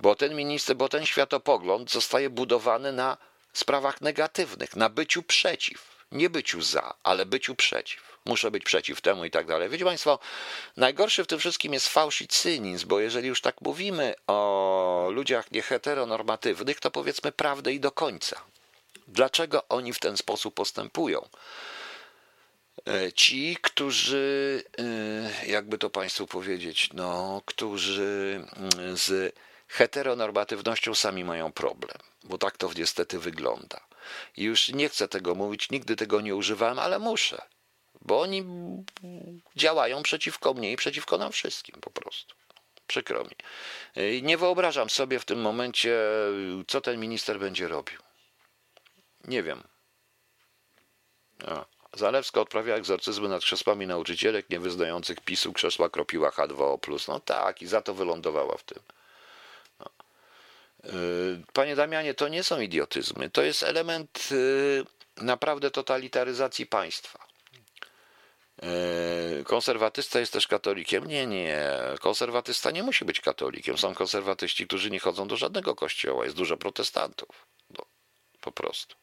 Bo ten minister, bo ten światopogląd zostaje budowany na sprawach negatywnych, na byciu przeciw. Nie byciu za, ale byciu przeciw muszę być przeciw temu i tak dalej. Wiecie Państwo, najgorszy w tym wszystkim jest fałsz i cynizm, bo jeżeli już tak mówimy o ludziach nieheteronormatywnych, to powiedzmy prawdę i do końca. Dlaczego oni w ten sposób postępują? E, ci, którzy, e, jakby to Państwu powiedzieć, no, którzy mm, z heteronormatywnością sami mają problem, bo tak to niestety wygląda. Już nie chcę tego mówić, nigdy tego nie używałem, ale muszę bo oni działają przeciwko mnie i przeciwko nam wszystkim po prostu. Przykro mi. Nie wyobrażam sobie w tym momencie, co ten minister będzie robił. Nie wiem. A. Zalewska odprawia egzorcyzmy nad krzesłami nauczycielek niewyznających PiSu, krzesła kropiła H2O+. No tak, i za to wylądowała w tym. No. Yy, panie Damianie, to nie są idiotyzmy, to jest element yy, naprawdę totalitaryzacji państwa. Yy, konserwatysta jest też katolikiem? Nie, nie. Konserwatysta nie musi być katolikiem. Są konserwatyści, którzy nie chodzą do żadnego kościoła. Jest dużo protestantów. No, po prostu.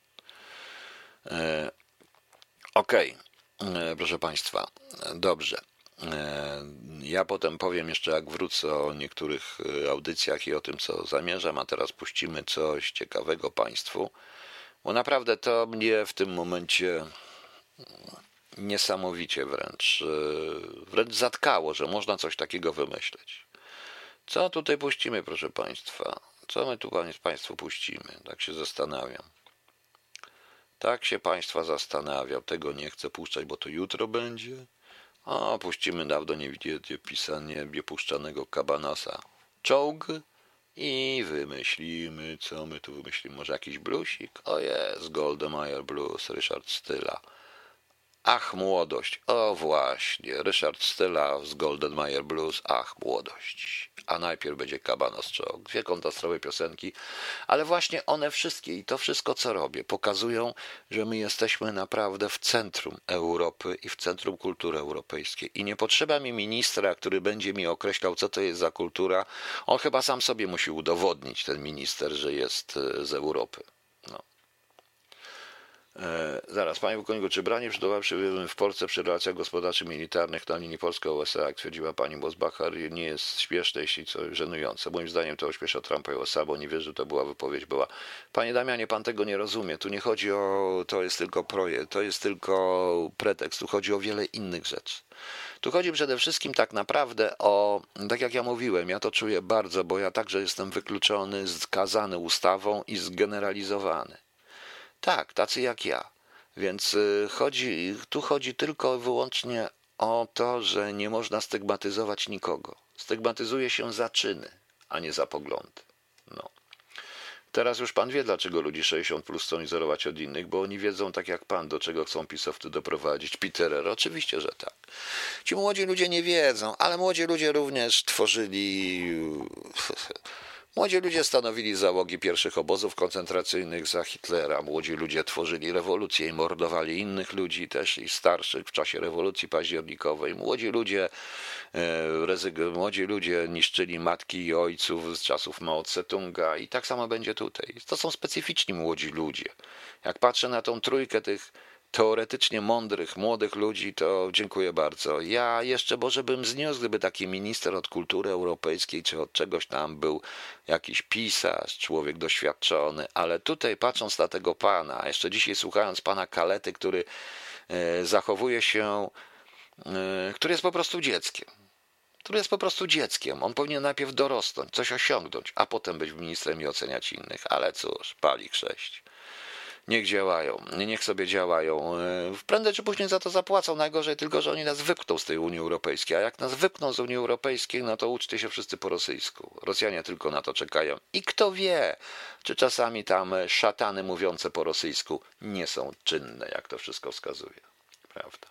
Okej, okay. proszę Państwa, dobrze. Ja potem powiem jeszcze, jak wrócę o niektórych audycjach i o tym, co zamierzam, a teraz puścimy coś ciekawego Państwu, bo naprawdę to mnie w tym momencie niesamowicie wręcz, wręcz zatkało, że można coś takiego wymyśleć. Co tutaj puścimy, proszę Państwa? Co my tu Państwu puścimy? Tak się zastanawiam. Tak się państwa zastanawiał, tego nie chcę puszczać, bo to jutro będzie. A puścimy dawno nie widzicie pisanie niepuszczanego kabanasa. Czołg i wymyślimy, co my tu wymyślimy. Może jakiś bluesik? O jest, Goldemeyer Blues, Richard Styla. Ach, młodość. O właśnie, Richard Styla z Golden Blues. Ach, młodość. A najpierw będzie Kabanos Czołg. Dwie kontrastowe piosenki, ale właśnie one wszystkie i to wszystko, co robię, pokazują, że my jesteśmy naprawdę w centrum Europy i w centrum kultury europejskiej. I nie potrzeba mi ministra, który będzie mi określał, co to jest za kultura. On chyba sam sobie musi udowodnić, ten minister, że jest e, z Europy. E, zaraz, panie pułkowniku, czy branie przygotowawcze w Polsce przy relacjach gospodarczych militarnych na linii Polska-USA, jak twierdziła pani Bosbachar, nie jest śmieszne, jeśli coś żenujące. Moim zdaniem to ośmiesza Trumpa i USA, bo nie wierzę, że to była wypowiedź była. Panie Damianie, pan tego nie rozumie. Tu nie chodzi o, to jest tylko projekt, to jest tylko pretekst, tu chodzi o wiele innych rzeczy. Tu chodzi przede wszystkim tak naprawdę o, tak jak ja mówiłem, ja to czuję bardzo, bo ja także jestem wykluczony, skazany ustawą i zgeneralizowany. Tak, tacy jak ja. Więc y, chodzi, tu chodzi tylko i wyłącznie o to, że nie można stygmatyzować nikogo. Stygmatyzuje się za czyny, a nie za poglądy. No. Teraz już pan wie, dlaczego ludzi 60 plus chcą izolować od innych, bo oni wiedzą, tak jak pan, do czego chcą pisowcy doprowadzić. Peterer, oczywiście, że tak. Ci młodzi ludzie nie wiedzą, ale młodzi ludzie również tworzyli Młodzi ludzie stanowili załogi pierwszych obozów koncentracyjnych za Hitlera. Młodzi ludzie tworzyli rewolucję i mordowali innych ludzi, też i starszych w czasie rewolucji październikowej. Młodzi ludzie, e, młodzi ludzie niszczyli matki i ojców z czasów Mao Tse-tunga i tak samo będzie tutaj. To są specyficzni młodzi ludzie. Jak patrzę na tą trójkę tych teoretycznie mądrych, młodych ludzi, to dziękuję bardzo. Ja jeszcze może bym zniósł, gdyby taki minister od kultury europejskiej czy od czegoś tam był jakiś pisarz, człowiek doświadczony, ale tutaj patrząc na tego pana, jeszcze dzisiaj słuchając pana Kalety, który e, zachowuje się, e, który jest po prostu dzieckiem. Który jest po prostu dzieckiem. On powinien najpierw dorosnąć, coś osiągnąć, a potem być ministrem i oceniać innych. Ale cóż, pali sześć niech działają, niech sobie działają. E, prędzej czy później za to zapłacą. Najgorzej tylko, że oni nas wypchną z tej Unii Europejskiej. A jak nas wypchną z Unii Europejskiej, no to uczcie się wszyscy po rosyjsku. Rosjanie tylko na to czekają. I kto wie, czy czasami tam szatany mówiące po rosyjsku nie są czynne, jak to wszystko wskazuje. Prawda?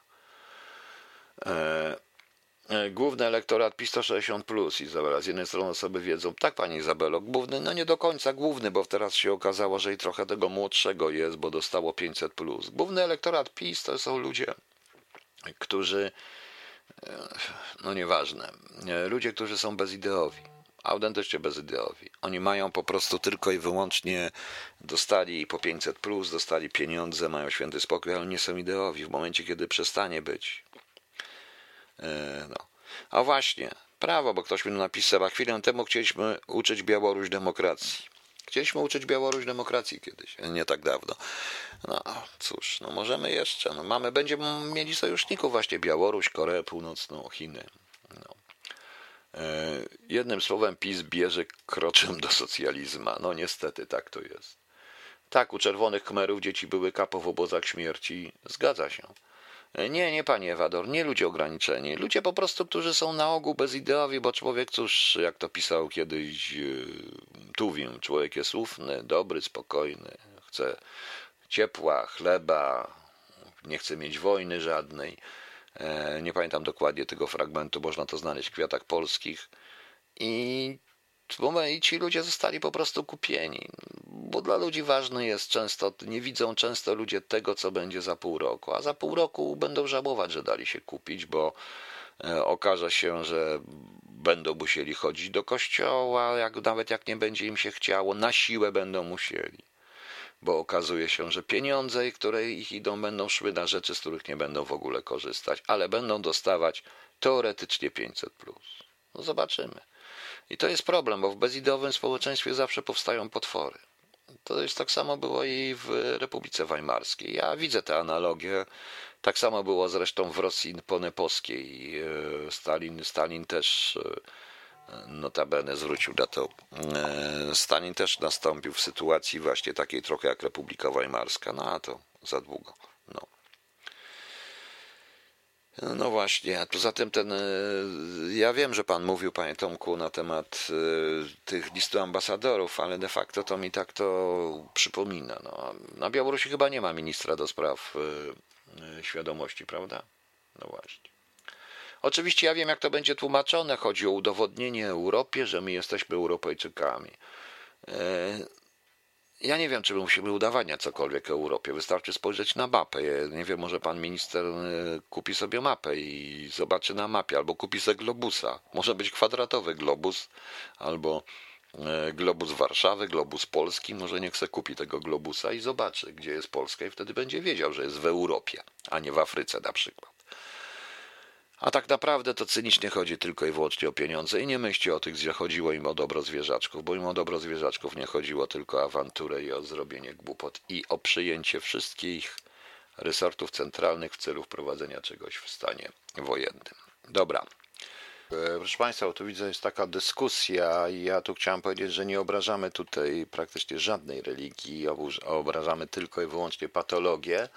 E, główny elektorat PiS 160 plus, Izabela. Z jednej strony osoby wiedzą, tak pani Izabelo, główny, no nie do końca główny, bo teraz się okazało, że i trochę tego młodszego jest, bo dostało 500 plus. Główny elektorat PiS to są ludzie, którzy, e, no nieważne, e, ludzie, którzy są bezideowi autentycznie bezideowi. Oni mają po prostu tylko i wyłącznie dostali po 500 plus, dostali pieniądze, mają święty spokój, ale nie są ideowi. W momencie, kiedy przestanie być no. A właśnie, prawo, bo ktoś mi napisał, a chwilę temu chcieliśmy uczyć Białoruś demokracji. Chcieliśmy uczyć Białoruś demokracji kiedyś, nie tak dawno. No cóż, no możemy jeszcze. No mamy, będziemy mieli sojuszników właśnie Białoruś, Koreę Północną, Chiny. No. E, jednym słowem PiS bierze kroczem do socjalizmu. No niestety tak to jest. Tak, u czerwonych kmerów dzieci były kapo w obozach śmierci. Zgadza się. Nie, nie, panie Ewador, nie ludzie ograniczeni. Ludzie po prostu, którzy są na ogół bezideowi, bo człowiek, cóż, jak to pisał kiedyś e, Tuwim, człowiek jest ufny, dobry, spokojny, chce ciepła, chleba, nie chce mieć wojny żadnej. E, nie pamiętam dokładnie tego fragmentu, można to znaleźć w Kwiatach Polskich. I i ci ludzie zostali po prostu kupieni, bo dla ludzi ważne jest często, nie widzą często ludzie tego, co będzie za pół roku, a za pół roku będą żałować, że dali się kupić, bo e, okaże się, że będą musieli chodzić do kościoła, jak, nawet jak nie będzie im się chciało, na siłę będą musieli. Bo okazuje się, że pieniądze, które ich idą, będą szły na rzeczy, z których nie będą w ogóle korzystać, ale będą dostawać teoretycznie 500. No zobaczymy. I to jest problem, bo w bezidowym społeczeństwie zawsze powstają potwory. To jest tak samo było i w Republice Weimarskiej. Ja widzę te analogie. Tak samo było zresztą w Rosji ponepowskiej. E, Stalin, Stalin też e, notabene zwrócił na to. E, Stalin też nastąpił w sytuacji właśnie takiej trochę jak Republika Weimarska. No a to za długo. No. No właśnie, a poza tym ten, e, ja wiem, że pan mówił, panie Tomku, na temat e, tych listu ambasadorów, ale de facto to mi tak to przypomina. No, na Białorusi chyba nie ma ministra do spraw e, świadomości, prawda? No właśnie. Oczywiście ja wiem, jak to będzie tłumaczone. Chodzi o udowodnienie Europie, że my jesteśmy Europejczykami. Ja nie wiem, czy my musimy udowadniać cokolwiek Europie. Wystarczy spojrzeć na mapę. Nie wiem, może pan minister e, kupi sobie mapę i zobaczy na mapie, albo kupi sobie globusa. Może być kwadratowy globus, albo e, globus Warszawy, globus Polski. Może niech se kupi tego globusa i zobaczy, gdzie jest Polska, i wtedy będzie wiedział, że jest w Europie, a nie w Afryce na przykład. A tak naprawdę to cynicznie chodzi tylko i wyłącznie o pieniądze i nie myślcie o tych, że chodziło im o dobro zwierzaczków, bo im o dobro zwierzaczków nie chodziło tylko o awanturę i o zrobienie głupot i o przyjęcie wszystkich resortów centralnych w celu wprowadzenia czegoś w stanie wojennym. Dobra. E, proszę Państwa, tu widzę, jest taka dyskusja i ja tu chciałem powiedzieć, że nie obrażamy tutaj praktycznie żadnej religii, obrażamy tylko i wyłącznie patologię.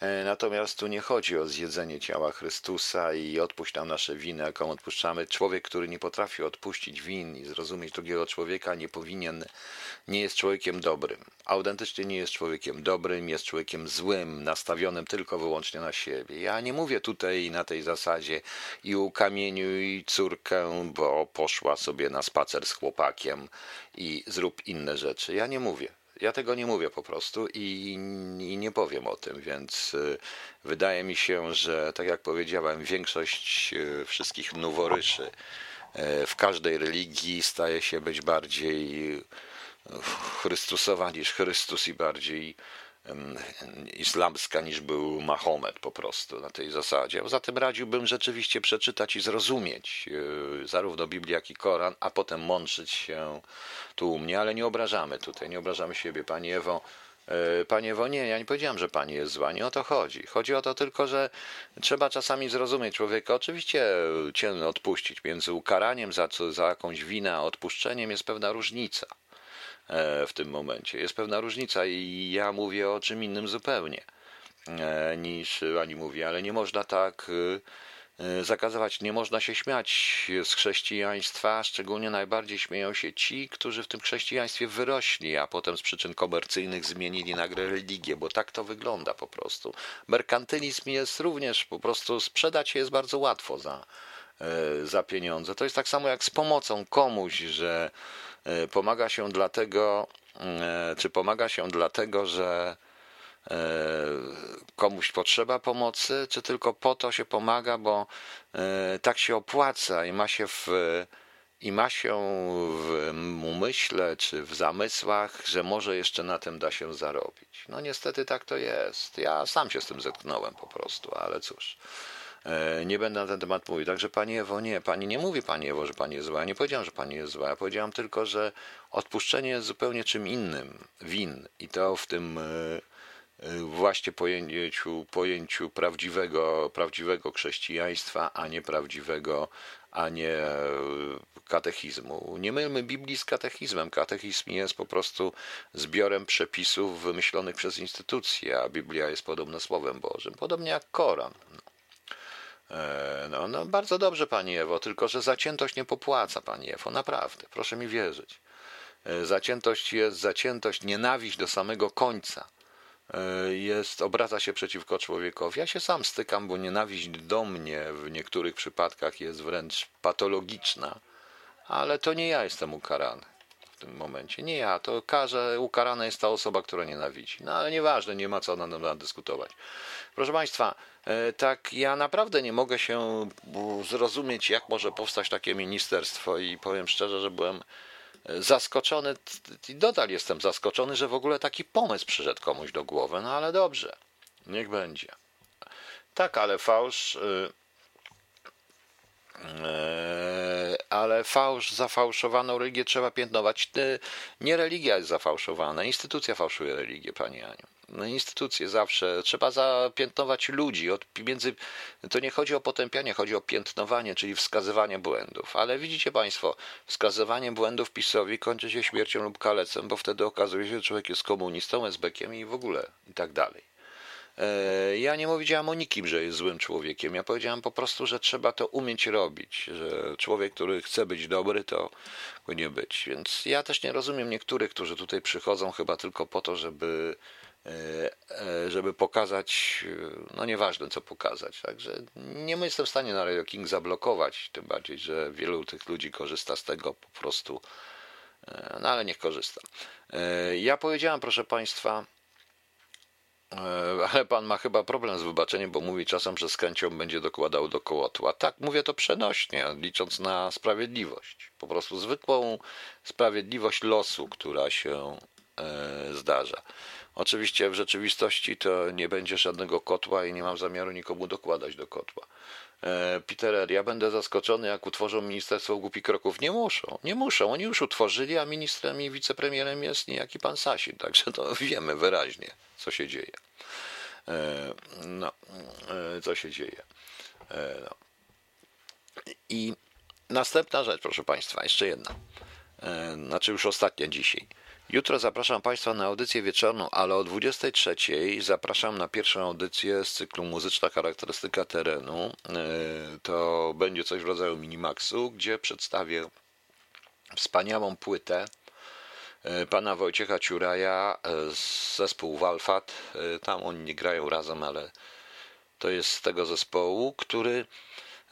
E, natomiast tu nie chodzi o zjedzenie ciała Chrystusa i odpuść nam nasze winy, jaką odpuszczamy. Człowiek, który nie potrafi odpuścić win i zrozumieć drugiego człowieka, nie powinien, nie jest człowiekiem dobrym. Autentycznie nie jest człowiekiem dobrym, jest człowiekiem złym, nastawionym tylko wyłącznie na siebie. Ja nie mówię tutaj na tej zasadzie i u kamieniu i córkę, bo poszła sobie na spacer z chłopakiem i zrób inne rzeczy. Ja nie mówię. Ja tego nie mówię po prostu i, i, nie powiem o tym, więc y, wydaje mi się, że tak jak powiedziałem, większość y, wszystkich noworyszy y, w każdej religii staje się być bardziej Chrystusowa niż Chrystus i bardziej islamska niż był Mahomet po prostu na tej zasadzie. Poza tym radziłbym rzeczywiście przeczytać i zrozumieć e, zarówno Biblię, jak i Koran, a potem mączyć się tu u mnie, ale nie obrażamy tutaj, nie obrażamy siebie, Pani Ewo. E, Panie Ewo, nie, ja nie powiedziałem, że Pani jest zła, nie o to chodzi. Chodzi o to tylko, że trzeba czasami zrozumieć człowieka. Oczywiście cię odpuścić między ukaraniem za, za jakąś winę, a odpuszczeniem jest pewna różnica. E, w tym momencie. Jest pewna różnica i ja mówię o czym innym zupełnie e, niż ani mówię, ale nie można tak e, zakazywać, nie można się śmiać z chrześcijaństwa, szczególnie najbardziej śmieją się ci, którzy w tym chrześcijaństwie wyrośli, a potem z przyczyn komercyjnych zmienili nagle religię, bo tak to wygląda po prostu. Merkantylizm jest również po prostu sprzedać się jest bardzo łatwo za, za pieniądze. To jest tak samo jak z pomocą komuś, że pomaga się dlatego, e, czy pomaga się dlatego, że e, komuś potrzeba pomocy, czy tylko po to się pomaga, bo tak się opłaca i ma się w, i ma się w umyśle czy w zamysłach, że może jeszcze na tym da się zarobić. No niestety tak to jest. Ja sam się z tym zetknąłem po prostu, ale cóż. E, nie będę na ten temat mówił. Także Pani Ewo, nie, Pani nie mówi Pani Ewo, że Pani jest zła. Ja nie powiedziałem, że Pani jest zła. Ja powiedziałem tylko, że odpuszczenie jest zupełnie czym innym. Win. I to w tym e, e, właśnie pojęciu, pojęciu prawdziwego, prawdziwego chrześcijaństwa, a nie prawdziwego, a nie katechizmu. Nie mylmy Biblii z katechizmem. Katechizm jest po prostu zbiorem przepisów wymyślonych przez instytucje, a Biblia jest podobna Słowem Bożym, podobnie jak Koran. No. E, no, no bardzo dobrze, Pani Ewo, tylko że zaciętość nie popłaca, Pani Ewo, naprawdę, proszę mi wierzyć. E, zaciętość jest zaciętość, nienawiść do samego końca e, jest, obraca się przeciwko człowiekowi. Ja się sam stykam, bo nienawiść do mnie w niektórych przypadkach jest wręcz patologiczna, ale to nie ja jestem ukarany w tym momencie. Nie ja, to karze, ukarana jest ta osoba, która nienawidzi. No ale nieważne, nie ma co na tym dyskutować. Proszę Państwa, tak ja naprawdę nie mogę się zrozumieć, jak może powstać takie ministerstwo i powiem szczerze, że byłem e, zaskoczony i nadal jestem zaskoczony, że w ogóle taki pomysł przyszedł komuś do głowy, no ale dobrze, niech będzie. Tak, ale fałsz e, Eee, ale fałsz, zafałszowaną religię trzeba piętnować. Nie religia jest zafałszowana, instytucja fałszuje religię, Pani Aniu. No, instytucje zawsze trzeba zapiętnować ludzi. Od, między, to nie chodzi o potępianie, chodzi o piętnowanie, czyli wskazywanie błędów. Ale widzicie Państwo, wskazywanie błędów PiSowi kończy się śmiercią lub kalecem, bo wtedy okazuje się, że człowiek jest komunistą, esbekiem i w ogóle i tak dalej. E, ja nie powiedziałam o nikim, że jest złym człowiekiem. Ja powiedziałam po prostu, że trzeba to umieć robić, że człowiek, który chce być dobry, to nie być. Więc ja też nie rozumiem niektórych, którzy tutaj przychodzą chyba tylko po to, żeby e, e, żeby pokazać, no nieważne co pokazać. Także nie jestem w stanie na Radio King zablokować, tym bardziej, że wielu tych ludzi korzysta z tego po prostu, no ale niech korzysta. Ja powiedziałam, proszę Państwa, ale pan ma chyba problem z wybaczeniem, bo mówi czasem, że z chęcią będzie dokładał do kołotła. Tak, mówię to przenośnie, licząc na sprawiedliwość. Po prostu zwykłą sprawiedliwość losu, która się e, zdarza. Oczywiście w rzeczywistości to nie będzie żadnego kotła i nie mam zamiaru nikomu dokładać do kotła. E, Peter ja będę zaskoczony, jak utworzą Ministerstwo Głupi Kroków. Nie muszą, nie muszą. Oni już utworzyli, a ministrem i wicepremierem jest niejaki pan Sasin, także to wiemy wyraźnie, co się dzieje. E, no, e, co się dzieje. No. I następna rzecz, proszę Państwa, jeszcze jedna. Znaczy już ostatnia dzisiaj. Jutro zapraszam Państwa na audycję wieczorną, ale o 23 zapraszam na pierwszą audycję z cyklu Muzyczna charakterystyka terenu. E, to będzie coś w rodzaju Minimaxu, gdzie przedstawię wspaniałą płytę e, pana Wojciecha Ciuraja z e, zespół Walfat. Tam oni nie grają razem, ale to jest z tego zespołu, który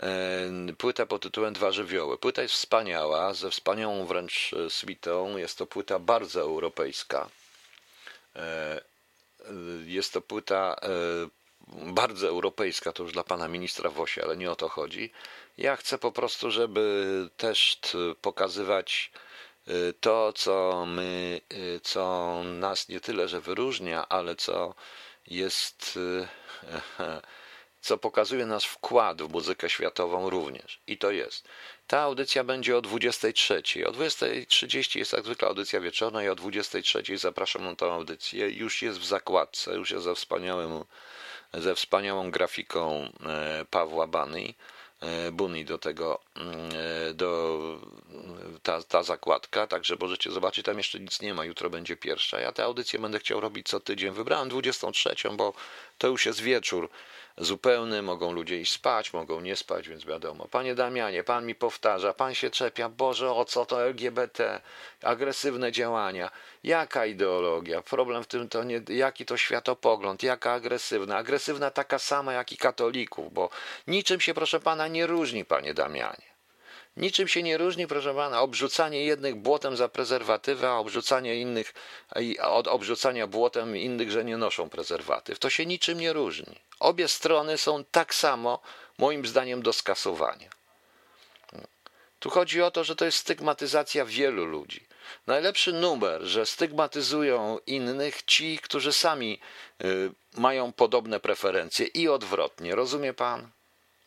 E, płyta pod tytułem Dwa żywioły. Płyta jest wspaniała, ze wspaniałą wręcz e, switą. Jest to płyta bardzo europejska. E, jest to płyta bardzo europejska, to już dla pana ministra Wosia, ale nie o to chodzi. Ja chcę po prostu, żeby też pokazywać to, co my, co nas nie tyle, że wyróżnia, ale co jest co pokazuje nasz wkład w muzykę światową również. I to jest. Ta audycja będzie o 23. O 20.30 jest jak zwykle audycja wieczorna i o 23.00 zapraszam na tę audycję. Już jest w zakładce, już jest ze, wspaniałym, ze wspaniałą grafiką e, Pawła Bany. E, Buni do tego, mm, e, do ta, ta zakładka, także możecie zobaczyć, tam jeszcze nic nie ma, jutro będzie pierwsza. Ja tę audycję będę chciał robić co tydzień. Wybrałem 23, bo to już jest wieczór zupełny, mogą ludzie iść spać, mogą nie spać, więc wiadomo. Panie Damianie, pan mi powtarza, pan się czepia, Boże, o co to LGBT, agresywne działania. Jaka ideologia? Problem w tym, to nie, jaki to światopogląd, jaka agresywna? Agresywna taka sama jak i katolików, bo niczym się, proszę pana, nie różni, panie Damianie. Niczym się nie różni, proszę pana, obrzucanie jednych błotem za prezerwatywę, a obrzucanie innych, od obrzucania błotem innych, że nie noszą prezerwatyw. To się niczym nie różni. Obie strony są tak samo, moim zdaniem, do skasowania. Tu chodzi o to, że to jest stygmatyzacja wielu ludzi. Najlepszy numer, że stygmatyzują innych ci, którzy sami y, mają podobne preferencje i odwrotnie. Rozumie pan?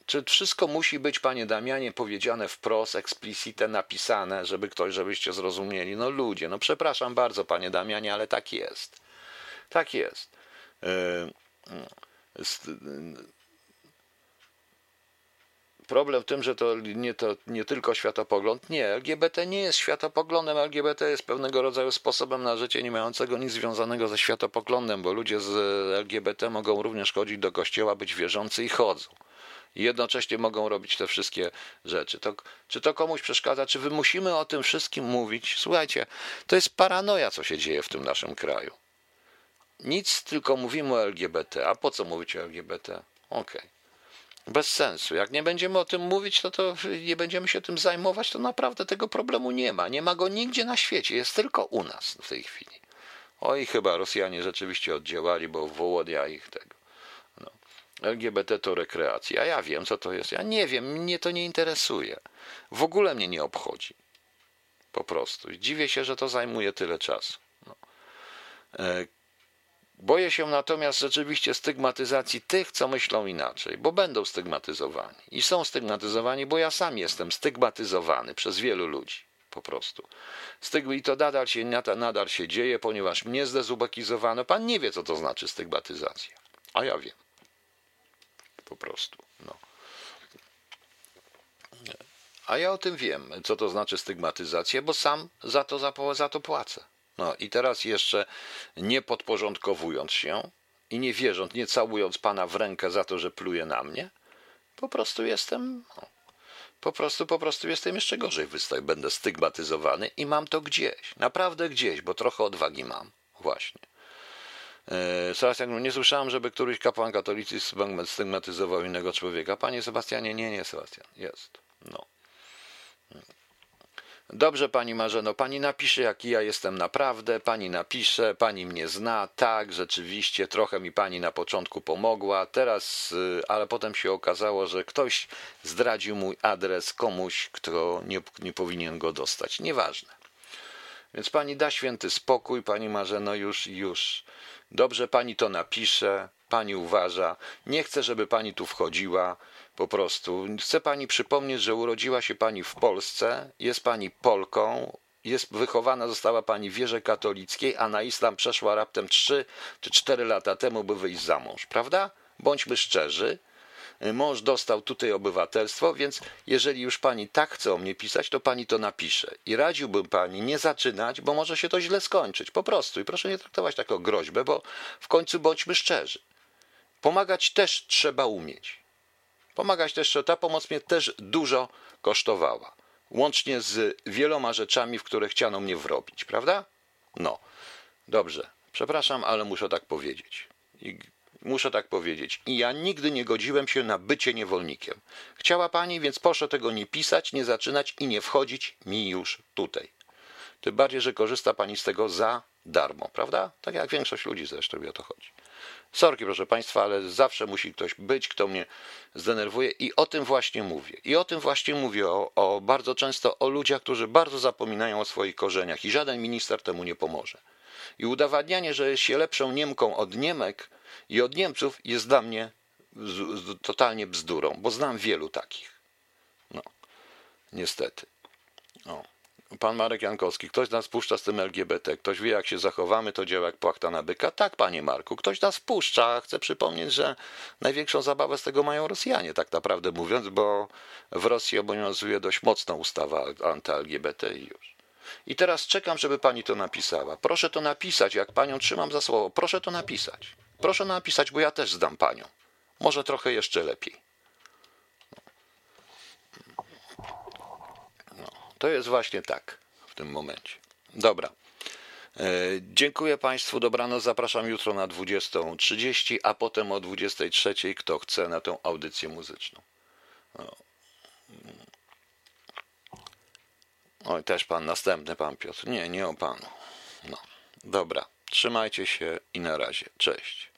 Czy wszystko musi być, panie Damianie, powiedziane wprost, explicite, napisane, żeby ktoś, żebyście zrozumieli? No ludzie, no przepraszam bardzo, panie Damianie, ale tak jest. Tak jest. Yy, problem w tym, że to nie, to nie tylko światopogląd. Nie, LGBT nie jest światopoglądem, LGBT jest pewnego rodzaju sposobem na życie nie mającego nic związanego ze światopoglądem, bo ludzie z LGBT mogą również chodzić do kościoła, być wierzący i chodzą i jednocześnie mogą robić te wszystkie rzeczy. To, czy to komuś przeszkadza? Czy my musimy o tym wszystkim mówić? Słuchajcie, to jest paranoja, co się dzieje w tym naszym kraju. nic, tylko mówimy o LGBT. A po co mówić o LGBT? Okej. Bez sensu. Jak nie będziemy o tym mówić, to, to nie będziemy się tym zajmować, to naprawdę tego problemu nie ma. Nie ma go nigdzie na świecie. Jest tylko u nas w tej chwili. Oj, chyba Rosjanie rzeczywiście oddziałali, bo Wołodia ich tego. LGBT to rekreacja. Ja wiem, co to jest. Ja nie wiem, mnie to nie interesuje. W ogóle mnie nie obchodzi. Po prostu. Dziwię się, że to zajmuje tyle czasu. No. E, Boję się natomiast rzeczywiście stygmatyzacji tych, co myślą inaczej, bo będą stygmatyzowani. I są stygmatyzowani, bo ja sam jestem stygmatyzowany przez wielu ludzi. Po prostu. I to nadal się, nadal się dzieje, ponieważ mnie zdezubekizowano. Pan nie wie, co to znaczy stygmatyzacja. A ja wiem. Po prostu. No. A ja o tym wiem, co to znaczy stygmatyzacja, bo sam za to, za, za to płacę. No i teraz jeszcze nie podporządkowując się i nie wierząc, nie całując Pana w rękę za to, że pluje na mnie, po prostu jestem, no, po prostu, po prostu jestem jeszcze gorzej wystawiony, będę stygmatyzowany i mam to gdzieś, naprawdę gdzieś, bo trochę odwagi mam, właśnie. E, Sebastian, nie słyszałem, żeby któryś kapłan katolicy stygmatyzował innego człowieka. Panie Sebastianie, nie, nie, Sebastian, jest, no. Dobrze, pani Marzeno, pani napisze, jaki ja jestem naprawdę, pani napisze, pani mnie zna, tak, rzeczywiście, trochę mi pani na początku pomogła, teraz, y, ale potem się okazało, że ktoś zdradził mój adres komuś, kto nie, nie powinien go dostać. Nieważne. Więc pani da święty spokój, pani Marzeno, już, już. Dobrze, pani to napisze, pani uważa. Nie chcę, żeby pani tu wchodziła. Po prostu. Chcę pani przypomnieć, że urodziła się pani w Polsce, jest pani Polką, jest wychowana została pani w wierze katolickiej, a na islam przeszła raptem 3 czy 4 lata temu, by wyjść za mąż, prawda? Bądźmy szczerzy. Mąż dostał tutaj obywatelstwo, więc jeżeli już pani tak chce o mnie pisać, to pani to napisze. I radziłbym pani nie zaczynać, bo może się to źle skończyć. Po prostu. I proszę nie traktować tak o groźbę, bo w końcu bądźmy szczerzy. Pomagać też trzeba umieć. Pomagać też, ta pomoc mnie też dużo kosztowała. Łącznie z wieloma rzeczami, w które chciano mnie wrobić, prawda? No, dobrze. Przepraszam, ale muszę tak powiedzieć. I muszę tak powiedzieć. I ja nigdy nie godziłem się na bycie niewolnikiem. Chciała pani, więc proszę tego nie pisać, nie zaczynać i nie wchodzić mi już tutaj. Tym bardziej, że korzysta pani z tego za darmo, prawda? Tak jak większość ludzi zresztą i o to chodzi. Sorki, proszę Państwa, ale zawsze musi ktoś być, kto mnie zdenerwuje i o tym właśnie mówię. I o tym właśnie mówię, o, o bardzo często o ludziach, którzy bardzo zapominają o swoich korzeniach i żaden minister temu nie pomoże. I udowadnianie, że jest się lepszą Niemką od Niemek i od Niemców jest dla mnie totalnie bzdurą, bo znam wielu takich. No, niestety. O pan Marek Jankowski, ktoś nas puszcza z tym LGBT, ktoś wie jak się zachowamy, to działa jak płachta na byka. Tak, panie Marku, ktoś nas puszcza. Chcę przypomnieć, że największą zabawę z tego mają Rosjanie, tak naprawdę mówiąc, bo w Rosji obowiązuje dość mocna ustawa anty-LGBT i już. I teraz czekam, żeby pani to napisała. Proszę to napisać, jak panią trzymam za słowo. Proszę to napisać. Proszę napisać, bo ja też zdam panią. Może trochę jeszcze lepiej. To jest właśnie tak w tym momencie. Dobra. E, dziękuję Państwu, dobranoc. Zapraszam jutro na 20.30, a potem o 23.00, kto chce, na tę audycję muzyczną. Oj, też pan, następny pan Piotr. Nie, nie o panu. No, dobra. Trzymajcie się i na razie. Cześć.